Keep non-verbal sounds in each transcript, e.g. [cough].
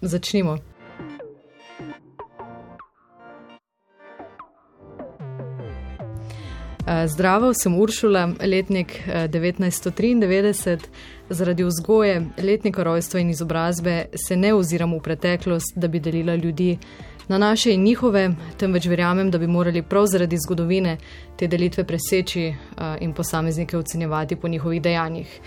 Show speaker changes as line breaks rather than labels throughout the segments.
Začnimo. Eh, zdravo, sem Uršula, letnik 1993. Eh, Zaradi vzgoje, letnika rojstva in izobrazbe se ne oziram v preteklost, da bi delila ljudi na naše in njihove, temveč verjamem, da bi morali prav zaradi zgodovine te delitve preseči eh, in posameznike ocenjevati po njihovih dejanjih.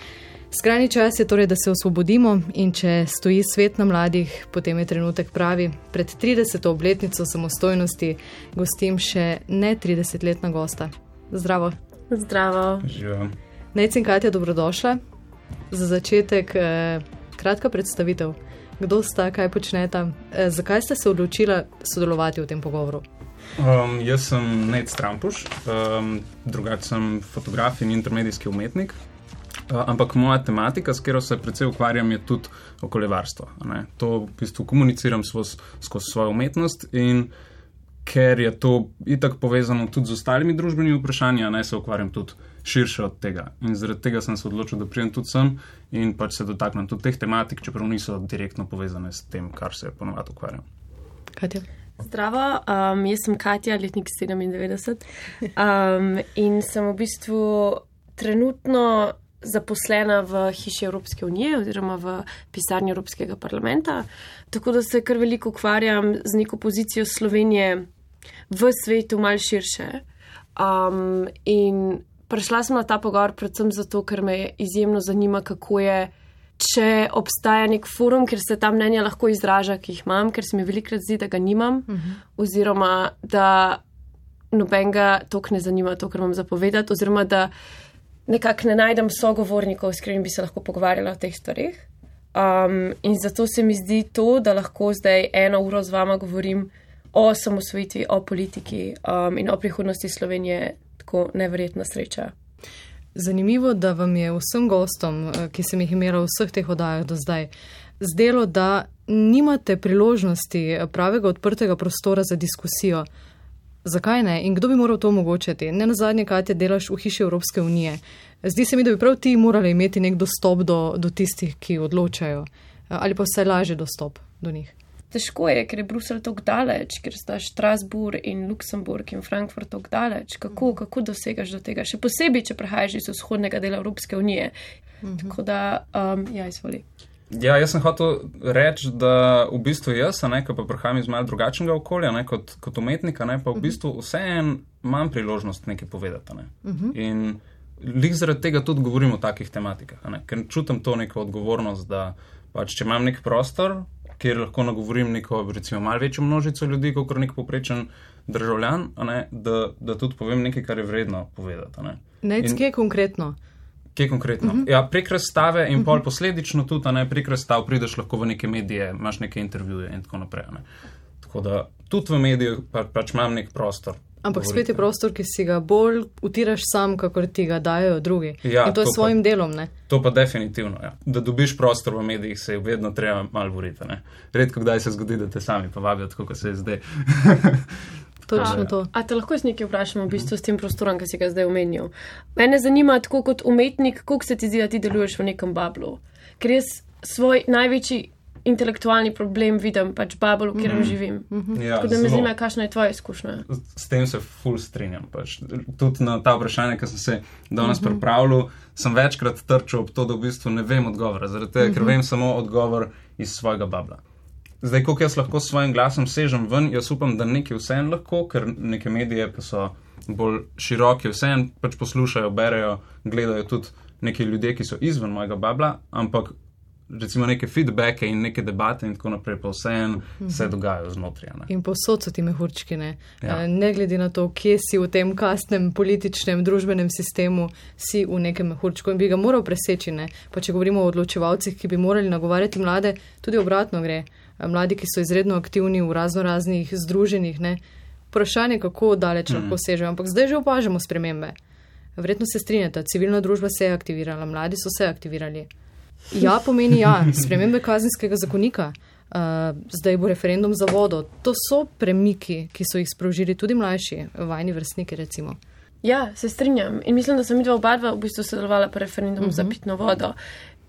Skrajni čas je torej, da se osvobodimo in če stoji svet na mladih, potem je trenutek pravi. Pred 30. obletnico samostojnosti gostim še ne 30-letna gosta. Zdravo.
Zdravo.
Najcen Katja, dobrodošla. Za začetek, eh, kratka predstavitev. Kdo sta, kaj počneta, eh, zakaj ste se odločila sodelovati v tem pogovoru?
Um, jaz sem Ned Strampuš, um, drugače sem fotograf in intermedijski umetnik. Uh, ampak moja tematika, s katero se predvsej ukvarjam, je tudi okoljevarstvo. To v bistvu komuniciram skozi svojo umetnost in ker je to itak povezano tudi z ostalimi družbenimi vprašanji, naj se ukvarjam tudi širše od tega. In zaradi tega sem se odločil, da prijem tudi sem in pač se dotaknem tudi teh tematik, čeprav niso direktno povezane s tem, kar se ponovadi ukvarjam.
Katja.
Zdravo, um, jaz sem Katja, letnik 97 um, in sem v bistvu trenutno zaposlena v hiši Evropske unije oziroma v pisarni Evropskega parlamenta, tako da se kar veliko ukvarjam z neko pozicijo Slovenije v svetu mal širše. Um, in prišla sem na ta pogovor predvsem zato, ker me izjemno zanima, kako je, če obstaja nek forum, kjer se ta mnenja lahko izraža, ki jih imam, ker se mi velikrat zdi, da ga nimam, uh mhm. -huh. oziroma da nobenega tok ne zanima to, kar imam zapovedati, oziroma da nekako ne najdem sogovornikov, s katerimi bi se lahko pogovarjala o teh stvarih. Um, in zato se mi zdi to, da lahko zdaj eno uro z vama govorim o samosvojitvi, o politiki um, in o prihodnosti Slovenije, tako neverjetna sreča.
Zanimivo, da vam je vsem gostom, eh, ki sem jih imela v vseh teh oddajah do zdaj, zdelo, da nimate priložnosti pravega odprtega prostora za diskusijo. Zakaj ne in kdo bi moral to omogočiti? Ne na zadnje, kaj te delaš v hiši Evropske unije. Zdi se mi, da bi prav ti morali imeti nek dostop do, do tistih, ki odločajo, ali pa vse lažje dostop do njih.
Težko je, ker je Bruselj tako daleč, ker sta Strasbourg in Luksemburg in Frankfurt tako daleč. Kako, mhm. kako dosegaš do tega? Še posebej, če prehajaš iz vzhodnega dela Evropske unije. Mhm. Tako da, um, ja, izvoli.
Ja, jaz sem hotel reči, da v bistvu jaz, ne, ki pa prihajam iz malo drugačnega okolja, ne, kot, kot umetnika, ne, pa v mhm. bistvu vseeno imam priložnost nekaj povedati. Ne. Uh -huh. In lih zaradi tega tudi govorim o takih tematikah, ne, ker čutim to neko odgovornost, da pač, če imam nek prostor, kjer lahko nagovorim neko, recimo, malo večjo množico ljudi, kot nek poprečen državljan, ne, da, da tudi povem nekaj, kar je vredno povedati. Ne.
Nec, kje konkretno?
Kje konkretno? Uh mhm. -huh. ja, prek razstave in uh -huh. pol mhm. posledično tudi, ne prek razstav, prideš lahko v neke medije, imaš neke intervjuje in tako naprej. Ne. Tako da tudi v mediju pa, pač imam nek prostor.
Ampak spet je prostor, ki si ga bolj utiraš sam, kakor ti ga dajo drugi. Ja, in to je to svojim
pa,
delom. Ne?
To pa definitivno. Ja. Da dobiš prostor v medijih, se je vedno treba malo boriti. Redko kdaj se zgodi, da te sami povabijo, tako kot se je zdaj. [laughs]
Točno to.
A te lahko z nekaj vprašamo, v bistvu s tem prostorom, ki si ga zdaj omenil? Mene zanima, tako kot umetnik, kako se ti zdi, da ti deluješ v nekem bablu. Ker jaz svoj največji intelektualni problem vidim pač bablu, v katerem mm -hmm. živim. Mm -hmm. ja, tako da me zelo. zanima, kakšna je tvoja izkušnja.
S tem se ful strinjam. Pač. Tudi na ta vprašanja, ki sem se danes mm -hmm. pripravljal, sem večkrat trčil ob to, da v bistvu ne vem odgovora, zaradi tega, mm -hmm. ker mhm. vem samo odgovor iz svojega babla. Zdaj, koliko jaz lahko s svojim glasom sežem ven, jaz upam, da nekaj vseeno lahko, ker neke medije, ki so bolj široke, vseeno pač poslušajo, berejo, gledajo tudi neki ljudje, ki so izven mojega babla, ampak recimo neke feedbacke in neke debate in tako naprej, pa vseeno mhm. se dogajajo znotraj. Ne.
In posod so ti mehurčki, ne? Ja. Eh, ne glede na to, kje si v tem kasnem političnem, družbenem sistemu, si v nekem mehurčku in bi ga moral preseči. Ne? Pa če govorimo o odločevalcih, ki bi morali nagovarjati mlade, tudi obratno gre mladi, ki so izredno aktivni v razno raznih združenjih. Ne? Vprašanje, kako daleč mm. lahko sežejo, ampak zdaj že opažamo spremembe. Verjetno se strinjate, civilna družba se je aktivirala, mladi so se aktivirali. Ja, pomeni ja, [laughs] spremembe kazenskega zakonika, uh, zdaj bo referendum za vodo. To so premiki, ki so jih sprožili tudi mlajši, vajni vrstniki, recimo.
Ja, se strinjam in mislim, da sem videla oba dva v bistvu sodelovala pri referendumu uh -huh. za mhm. pitno vodo.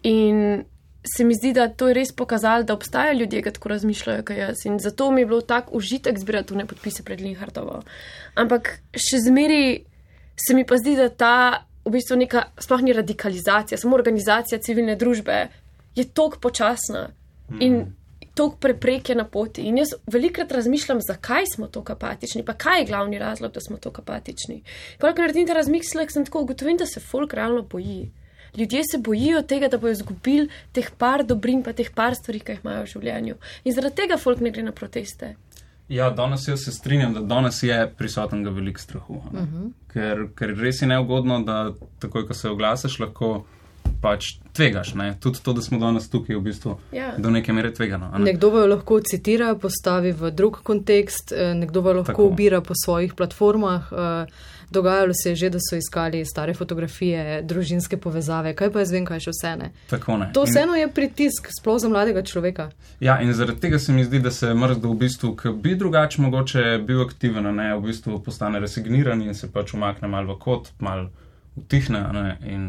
In se mi zdi, da to je res pokazalo, da obstajajo ljudje, ki tako razmišljajo, kot jaz. In zato mi je bilo tako užitek zbirati tune podpise pred Linhartovo. Ampak še zmeri se mi pa zdi, da ta v bistvu neka sploh ni radikalizacija, samo organizacija civilne družbe je tok počasna in mm. tok prepreke na poti. In jaz velikrat razmišljam, zakaj smo tako apatični, pa kaj je glavni razlog, da smo tako apatični. Pa, ko naredim ta razmislek, sem tako ugotovil, da se folk realno boji ljudje se bojijo tega, da bojo izgubili teh par dobrin, pa teh par stvari, ki jih imajo v življenju. In zaradi tega folk ne gre na proteste.
Ja, danes jaz se strinjam, da danes je prisoten ga velik strahu. Uh mhm. -huh. ker, ker res je neugodno, da takoj, ko se oglasiš, lahko pač tvegaš. Ne? Tudi to, da smo danes tukaj, v bistvu ja. do neke mere tvegano.
Ne? Nekdo jo lahko citira, postavi v drug kontekst, eh, nekdo jo lahko Tako. ubira po svojih platformah. Uh, Dogajalo se je že, da so iskali stare fotografije, družinske povezave, kaj pa jaz vem, kaj še vse ne.
ne.
To vseeno je pritisk, sploh za mladega človeka.
Ja, in zaradi tega se mi zdi, da se mrzdo v bistvu, ki bi drugače mogoče bil aktiven, ne, v bistvu postane resigniran in se pač umakne malo v kot, malo utihne ne, in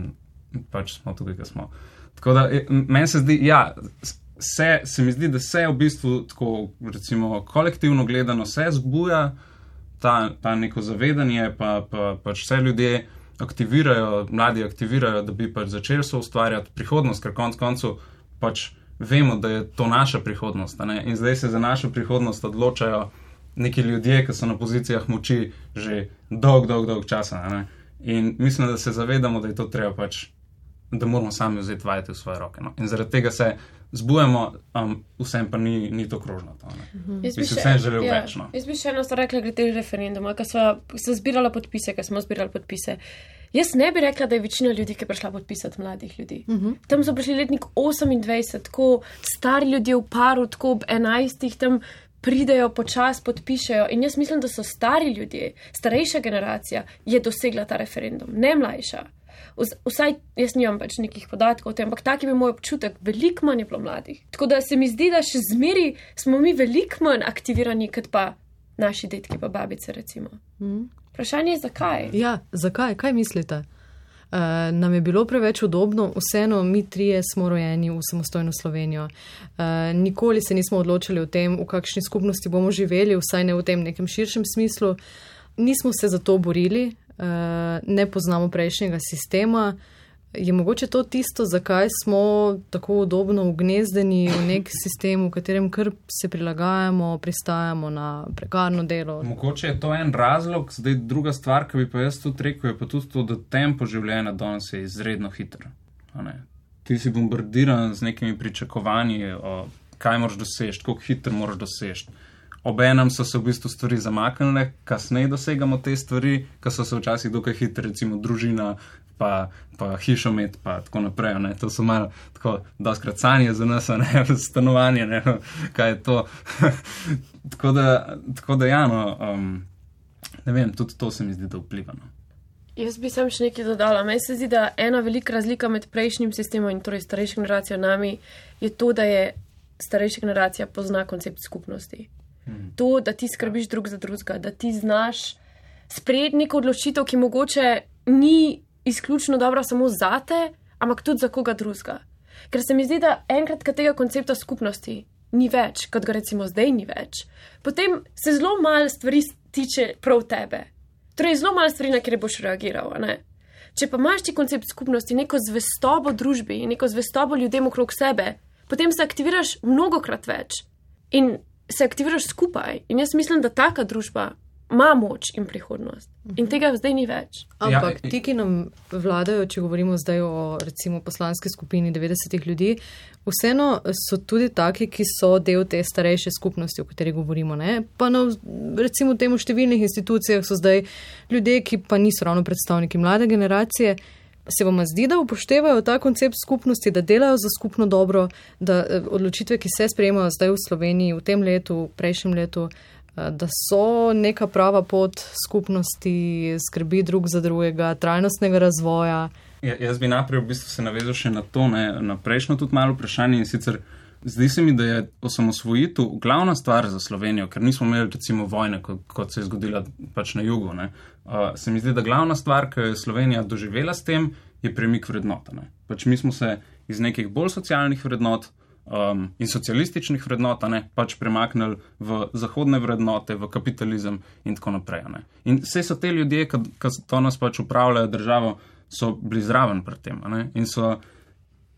pač smo tukaj, kjer smo. Tako da meni se zdi, ja. Se, se mi zdi, da se v bistvu tako, recimo, kolektivno gledano, se zbuja ta, ta neko zavedanje, pa, pa pač vse ljudje aktivirajo, mladi aktivirajo, da bi pač začeli so ustvarjati prihodnost, ker konec koncev pač vemo, da je to naša prihodnost. In zdaj se za našo prihodnost odločajo neki ljudje, ki so na pozicijah moči že dolg, dolg, dolg časa. In mislim, da se zavedamo, da je to treba pač. Da moramo sami vzeti vajeti v svoje roke. No? In zaradi tega se zbujamo, um, vsem pa ni, ni to krožno. To, mhm. Jaz bi se vsem želel ja, več. No.
Jaz bi še eno stvar rekla, glede referenduma, ker smo zbirali podpise, ker smo zbirali podpise. Jaz ne bi rekla, da je večina ljudi, ki je prišla podpisati mladih ljudi. Uh mhm. -huh. Tam so prišli letnik 28, tako stari ljudje v paru, tako ob 11, tam pridejo počas, podpišejo. In jaz mislim, da so stari ljudje, starejša generacija, je dosegla ta referendum, ne mlajša vsaj jaz nimam več nekih podatkov o tem, ampak tak je bil moj občutek, veliko manj je bilo mladih. Tako da se mi zdi, da še zmeri smo mi veliko manj aktivirani, kot pa naši detki, pa babice. Mm. Vprašanje je, zakaj?
Ja, zakaj? Kaj mislite? Uh, nam je bilo preveč udobno, vseeno mi trije smo rojeni v samostojno Slovenijo. Uh, nikoli se nismo odločili o tem, v kakšni skupnosti bomo živeli, vsaj ne v tem nekem širšem smislu. Nismo se za to borili, ne poznamo prejšnjega sistema. Je mogoče to tisto, zakaj smo tako udobno ugnezdeni v nek [laughs] sistem, v katerem kar se prilagajamo, pristajamo na prekarno delo?
Mogoče je to en razlog, zdaj druga stvar, ki bi pa jaz tudi rekel, je pa tudi to, da tempo življenja danes je izredno hiter. Ti si bombardiran z nekimi pričakovanji, o, kaj moraš doseči, kako hiter moraš doseči. Obenem so se v bistvu stvari zamaknile, kasneje dosegamo te stvari, ki so se včasih dokaj hitro, recimo družina, pa, pa hišo imeti, pa tako naprej. Ne. To so malo tako, doskrat sanje za nas, ne [laughs] stanovanje, ne, kaj je to. [laughs] tako, da, tako da, ja, no, um, ne vem, tudi to se mi zdi, da vpliva. No.
Jaz bi sem še nekaj dodala. Meni se zdi, da ena velika razlika med prejšnjim sistemom in torej starejšo generacijo nami je to, da je starejša generacija pozna koncept skupnosti. Hmm. To, da ti skrbiš drug za drugega, da ti znaš sprejeti neko odločitev, ki mogoče ni izključno dobra samo za te, ampak tudi za koga drugega. Ker se mi zdi, da enkrat, kad tega koncepta skupnosti ni več, kot ga recimo zdaj ni več, potem se zelo malo stvari tiče prav tebe. Torej, zelo malo stvari, na kjer boš reagiral. Če pa imaš ti koncept skupnosti, neko zvestobo družbi neko zvestobo ljudem okrog sebe, potem se aktiviraš mnogokrat več. In se aktiviraš skupaj. In jaz mislim, da taka družba ima moč in prihodnost. In tega zdaj ni več.
Ampak ja, ti, ki nam vladajo, če govorimo zdaj o recimo poslanski skupini 90 ljudi, vseeno so tudi taki, ki so del te starejše skupnosti, o kateri govorimo. Ne? Pa na recimo temu številnih institucijah so zdaj ljudje, ki pa niso ravno predstavniki mlade generacije se vam zdi, da upoštevajo ta koncept skupnosti, da delajo za skupno dobro, da eh, odločitve, ki se sprejemajo zdaj v Sloveniji, v tem letu, v prejšnjem letu, eh, da so neka prava pot skupnosti, skrbi drug za drugega, trajnostnega razvoja.
Ja, jaz bi najprej v bistvu se navezal še na to, ne, na prejšnjo tudi malo vprašanje in sicer. Zdi se mi, da je osamosvojitev glavna stvar za Slovenijo, ker nismo imeli recimo vojne, kot, kot se je zgodila pač na jugu. Uh, se mi zdi, da glavna stvar, ki je Slovenija doživela s tem, je premik vrednot. Pač mi smo se iz nekih bolj socialnih vrednot um, in socialističnih vrednot, ne, pač premaknili v zahodne vrednote, v kapitalizem in tako naprej. Ne. In vse so te ljudje, ki to nas pač upravljajo državo, so bili zraven pred tem ne, in so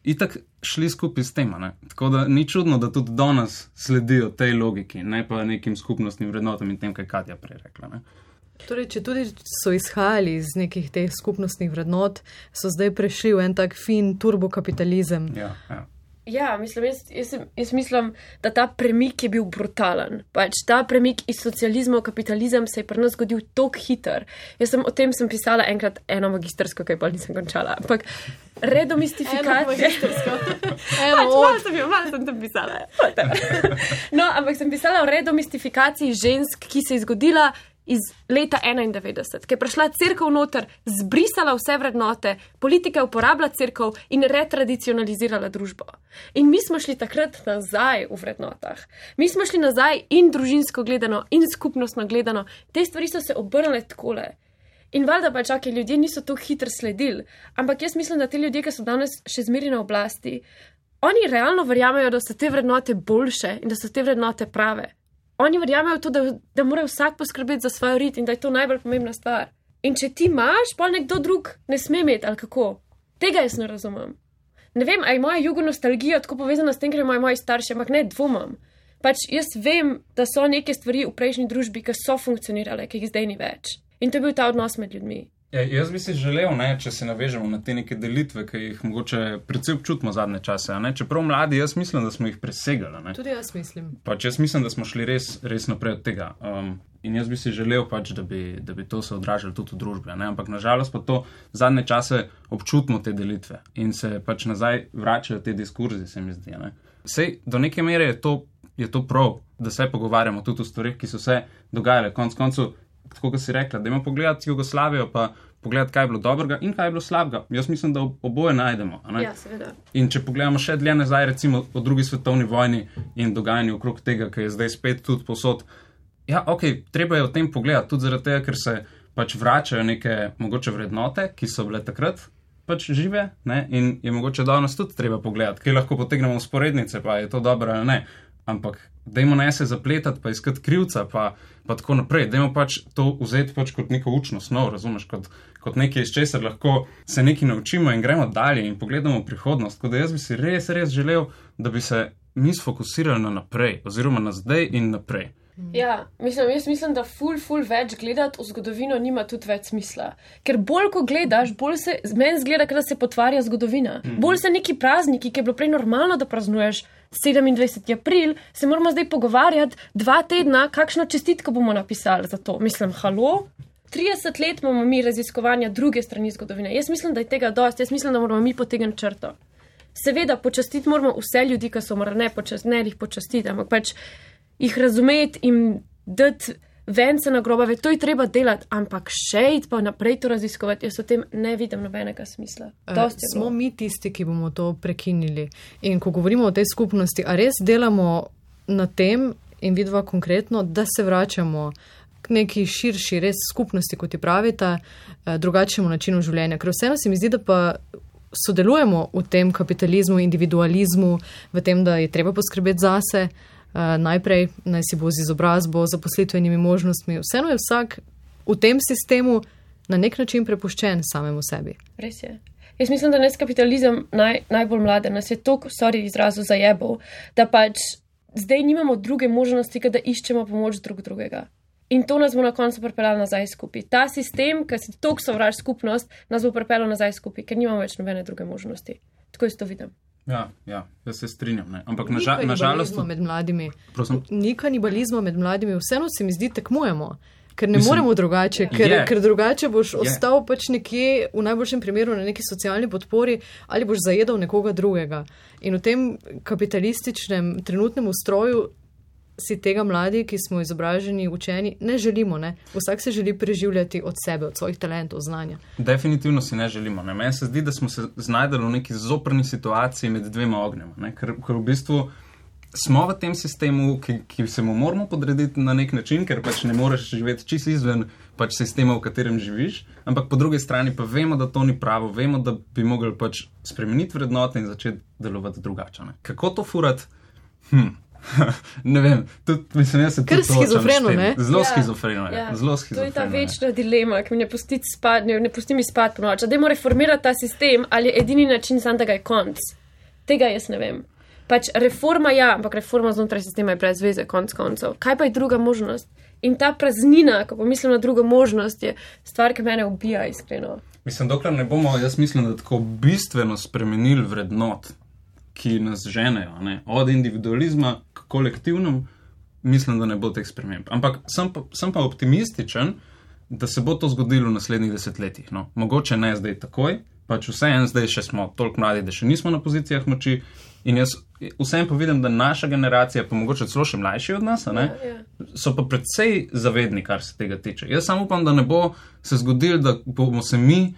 itak šli skupaj s tem. Tako da ni čudno, da tudi danes sledijo tej logiki, ne pa nekim skupnostnim vrednotam in tem, kaj Katja prej rekla. Ne.
Torej, če tudi so izhajali iz nekih teh skupnostnih vrednot, so zdaj prešli v en tak fin turbokapitalizem.
Ja, ja.
Ja, mislim, jaz, jaz, jaz mislim, da ta premik je bil brutalen. Pač ta premik iz socializma v kapitalizem se je pri nas zgodil tako hiter. Jaz sem o tem sem pisala enkrat eno magistrsko, kaj pa nisem končala. Ampak redomystifikacija. Eno, [laughs] malo sem jo, malo sem tam pisala. No, ampak sem pisala o redomystifikaciji žensk, ki se je zgodila iz leta 91, ki je prišla crkva noter, zbrisala vse vrednote, politika je uporabila crkv in retradicionalizirala družbo. In mi smo šli takrat nazaj v vrednotah. Mi smo šli nazaj in družinsko gledano, in skupnostno gledano. Te stvari so se obrnile takole. In valjda pa čakaj, ljudje niso tako hitro sledili. Ampak jaz mislim, da te ljudje, ki so danes še zmeri na oblasti, oni realno verjamejo, da so te vrednote boljše in da so te vrednote prave oni verjamejo to, da, da mora vsak poskrbeti za svojo rit in da je to najbolj pomembna stvar. In če ti imaš, pa nekdo drug ne sme imeti, ali kako? Tega jaz ne razumem. Ne vem, ali je moja jugo nostalgija tako povezana s tem, ker imajo moji starši, ampak ne dvomam. Pač jaz vem, da so neke stvari v prejšnji družbi, ki so funkcionirale, ki jih zdaj ni več. In to je bil ta odnos med ljudmi.
Ja, jaz bi si želel, ne, če se navežemo na te neke delitve, ki jih mogoče predvsem občutimo zadnje čase. Čeprav mladi, jaz mislim, da smo jih presegali. Ne.
Tudi jaz mislim.
Pač jaz mislim, da smo šli res, res naprej od tega. Um, in jaz bi si želel, pač, da, bi, da bi to se odražalo tudi v družbi. Ne. Ampak nažalost pa to zadnje čase občutimo te delitve in se pač nazaj vračajo te diskurzi, se mi zdi. Sej, do neke mere je to, je to prav, da se pogovarjamo tudi o stvarih, ki so se dogajale. Konec koncev, tako kot si rekla, da imamo pogledati Jugoslavijo, pa pogledati, kaj je bilo dobrega in kaj je bilo slabega. Jaz mislim, da oboje najdemo.
Ja,
in če pogledamo še dlje nazaj, recimo o drugi svetovni vojni in dogajanju okrog tega, ki je zdaj spet tudi posod. Ja, ok, treba je o tem pogledati, tudi zaradi tega, ker se pač vračajo neke mogoče vrednote, ki so bile takrat. Pač žive ne? in je mogoče danes tudi treba pogledati, kaj lahko potegnemo usporednice, pa je to dobro ali ne ampak dajmo ne se zapletati, pa iskati krivca, pa, pa tako naprej. Dajmo pač to vzeti pač kot neko učno snov, razumeš, kot, kot nekaj, iz česar lahko se nekaj naučimo in gremo dalje in pogledamo prihodnost. Tako da jaz bi si res, res želel, da bi se mi sfokusirali na naprej, oziroma na zdaj in naprej.
Ja, mislim, jaz mislim, da ful, ful več gledati v zgodovino nima tudi več smisla. Ker bolj ko gledaš, bolj se meni zgleda, da se potvarja zgodovina. Mm -hmm. Bolj se neki prazniki, ki je bilo prej normalno, da praznuješ 27. april, se moramo zdaj pogovarjati dva tedna, kakšno čestitko bomo napisali za to. Mislim, halo. 30 let imamo mi raziskovanja druge strani zgodovine. Jaz mislim, da je tega dosti, jaz mislim, da moramo mi potegniti črto. Seveda, počastiti moramo vse ljudi, ki so morali ne, počast, ne jih počastiti, ampak pač jih razumeti in dati vence na grobove, to je treba delati, ampak še iti pa naprej to raziskovati, jaz o tem ne vidim nobenega smisla.
Uh, smo mi tisti, ki bomo to prekinili. In ko govorimo o tej skupnosti, a res delamo na tem in vidva konkretno, da se vračamo k neki širši, res skupnosti, kot je pravita, uh, drugačnemu načinu življenja. Ker vseeno se mi zdi, da pa. Sodelujemo v tem kapitalizmu, individualizmu, v tem, da je treba poskrbeti zase, Eh, najprej, naj si bo z izobrazbo, zaposlitvenimi možnostmi. Vseeno je vsak v tem sistemu na nek način prepuščen samemu sebi.
Res je. Jaz mislim, da nas kapitalizem naj, najbolj mlade, nas je toliko, sorry, izrazu zajebal, da pač zdaj nimamo druge možnosti, da iščemo pomoč drug drugega. In to nas bo na koncu pripeljalo nazaj skupaj. Ta sistem, ki si toliko sovraž skupnost, nas bo pripeljal nazaj skupaj, ker nimamo več nobene druge možnosti. Tako jaz to vidim.
Ja, ja, jaz se strinjam. Ne. Ampak nažalost. Ni kanibalizma
med mladimi. Ni kanibalizma med mladimi, vseeno se mi zdi, tekmujemo. Ker ne Mislim, moremo drugače, ker, ker drugače boš je. ostal pač nekje, v najboljšem primeru, na neki socialni podpori ali boš zajedal nekoga drugega. In v tem kapitalističnem trenutnem ustroju si tega mladi, ki smo izobraženi, učeni, ne želimo. Ne? Vsak se želi preživljati od sebe, od svojih talentov, znanja.
Definitivno si ne želimo. Ne? Meni se zdi, da smo se znajdeli v neki zoprni situaciji med dvema ognjema. Ker, ker v bistvu smo v tem sistemu, ki, ki se mu moramo podrediti na nek način, ker pač ne moreš živeti čisto izven pač sistema, v katerem živiš, ampak po drugi strani pa vemo, da to ni pravo, vemo, da bi mogli pač spremeniti vrednote in začeti delovati drugače. Ne? Kako to furati? Hm. [laughs] ne vem, tudi mislim, da se to
schizofreno,
ne? Zelo ja, schizofreno, ja. zelo schizofreno.
To je ta večna dilema, ki mi ne pusti spati, ne, ne pusti mi spati po noči. Da moramo reformirati ta sistem, ali je edini način, da ga je konc. Tega jaz ne vem. Pač reforma ja, ampak reforma znotraj sistema je brez veze, konc koncev. Kaj pa je druga možnost? In ta praznina, ko pomislim na drugo možnost, je stvar, ki me ubija, iskreno.
Mislim, dokler ne bomo, jaz mislim, da tako bistveno spremenili vrednot, ki nas ženejo, ne? od individualizma k kolektivnemu, mislim, da ne bo teh sprememb. Ampak sem pa, sem pa optimističen, da se bo to zgodilo v naslednjih desetletjih. No? Mogoče ne zdaj takoj, pač vseeno zdaj še smo toliko mladi, da še nismo na pozicijah moči. In jaz vsem pa vidim, da naša generacija, pa mogoče celo še mlajši od nas, ja, ja. so pa predvsej zavedni, kar se tega tiče. Jaz samo upam, da ne bo se zgodilo, da bomo se mi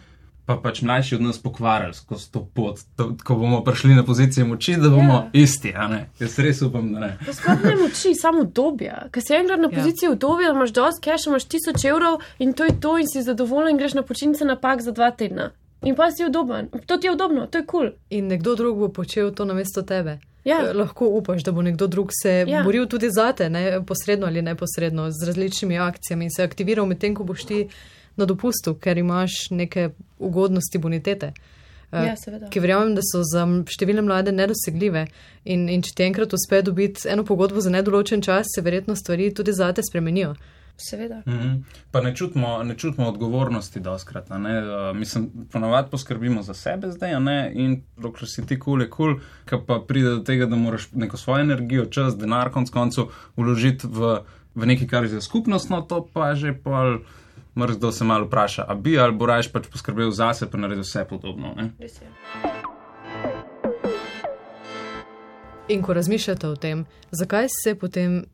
pa pač mlajši od nas pokvarjali skozi to pot, to, ko bomo prišli na pozicijo moči, da bomo yeah. Ja. isti. Jaz res upam, da ne.
Sploh ne moči, samo dobja. Ker si enkrat na ja. poziciji yeah. dobja, imaš dosti cash, imaš tisoč evrov in to je to, in si zadovoljen, in greš na počitnice na pak za dva tedna. In pa si udoben. To ti je udobno, to je kul. Cool.
In nekdo drug bo počel to namesto tebe.
Ja.
Eh, lahko upaš, da bo nekdo drug se ja. boril tudi za te, ne, posredno ali neposredno, z različnimi akcijami in se aktiviral medtem, ko boš ti na dopustu, ker imaš neke ugodnosti bonitete.
Uh, ja,
ki verjamem, da so za številne mlade nedosegljive. In, in če ti enkrat uspe dobiti eno pogodbo za nedoločen čas, se verjetno stvari tudi za te spremenijo.
Seveda.
Mm -hmm. Pa ne čutimo, ne čutimo odgovornosti, da skrat. Uh, mislim, ponovadi poskrbimo za sebe zdaj, ne? in dokler si ti kul, je kul, cool, pa pride do tega, da moraš neko svojo energijo, čas, denar, konc koncev, vložiti v, v nekaj, kar je za skupnost, no to pa že pol mrzdo se malo vpraša, a bi ali bo rajš pač poskrbel zase, pa naredil vse podobno.
In ko razmišljate o tem, zakaj se potem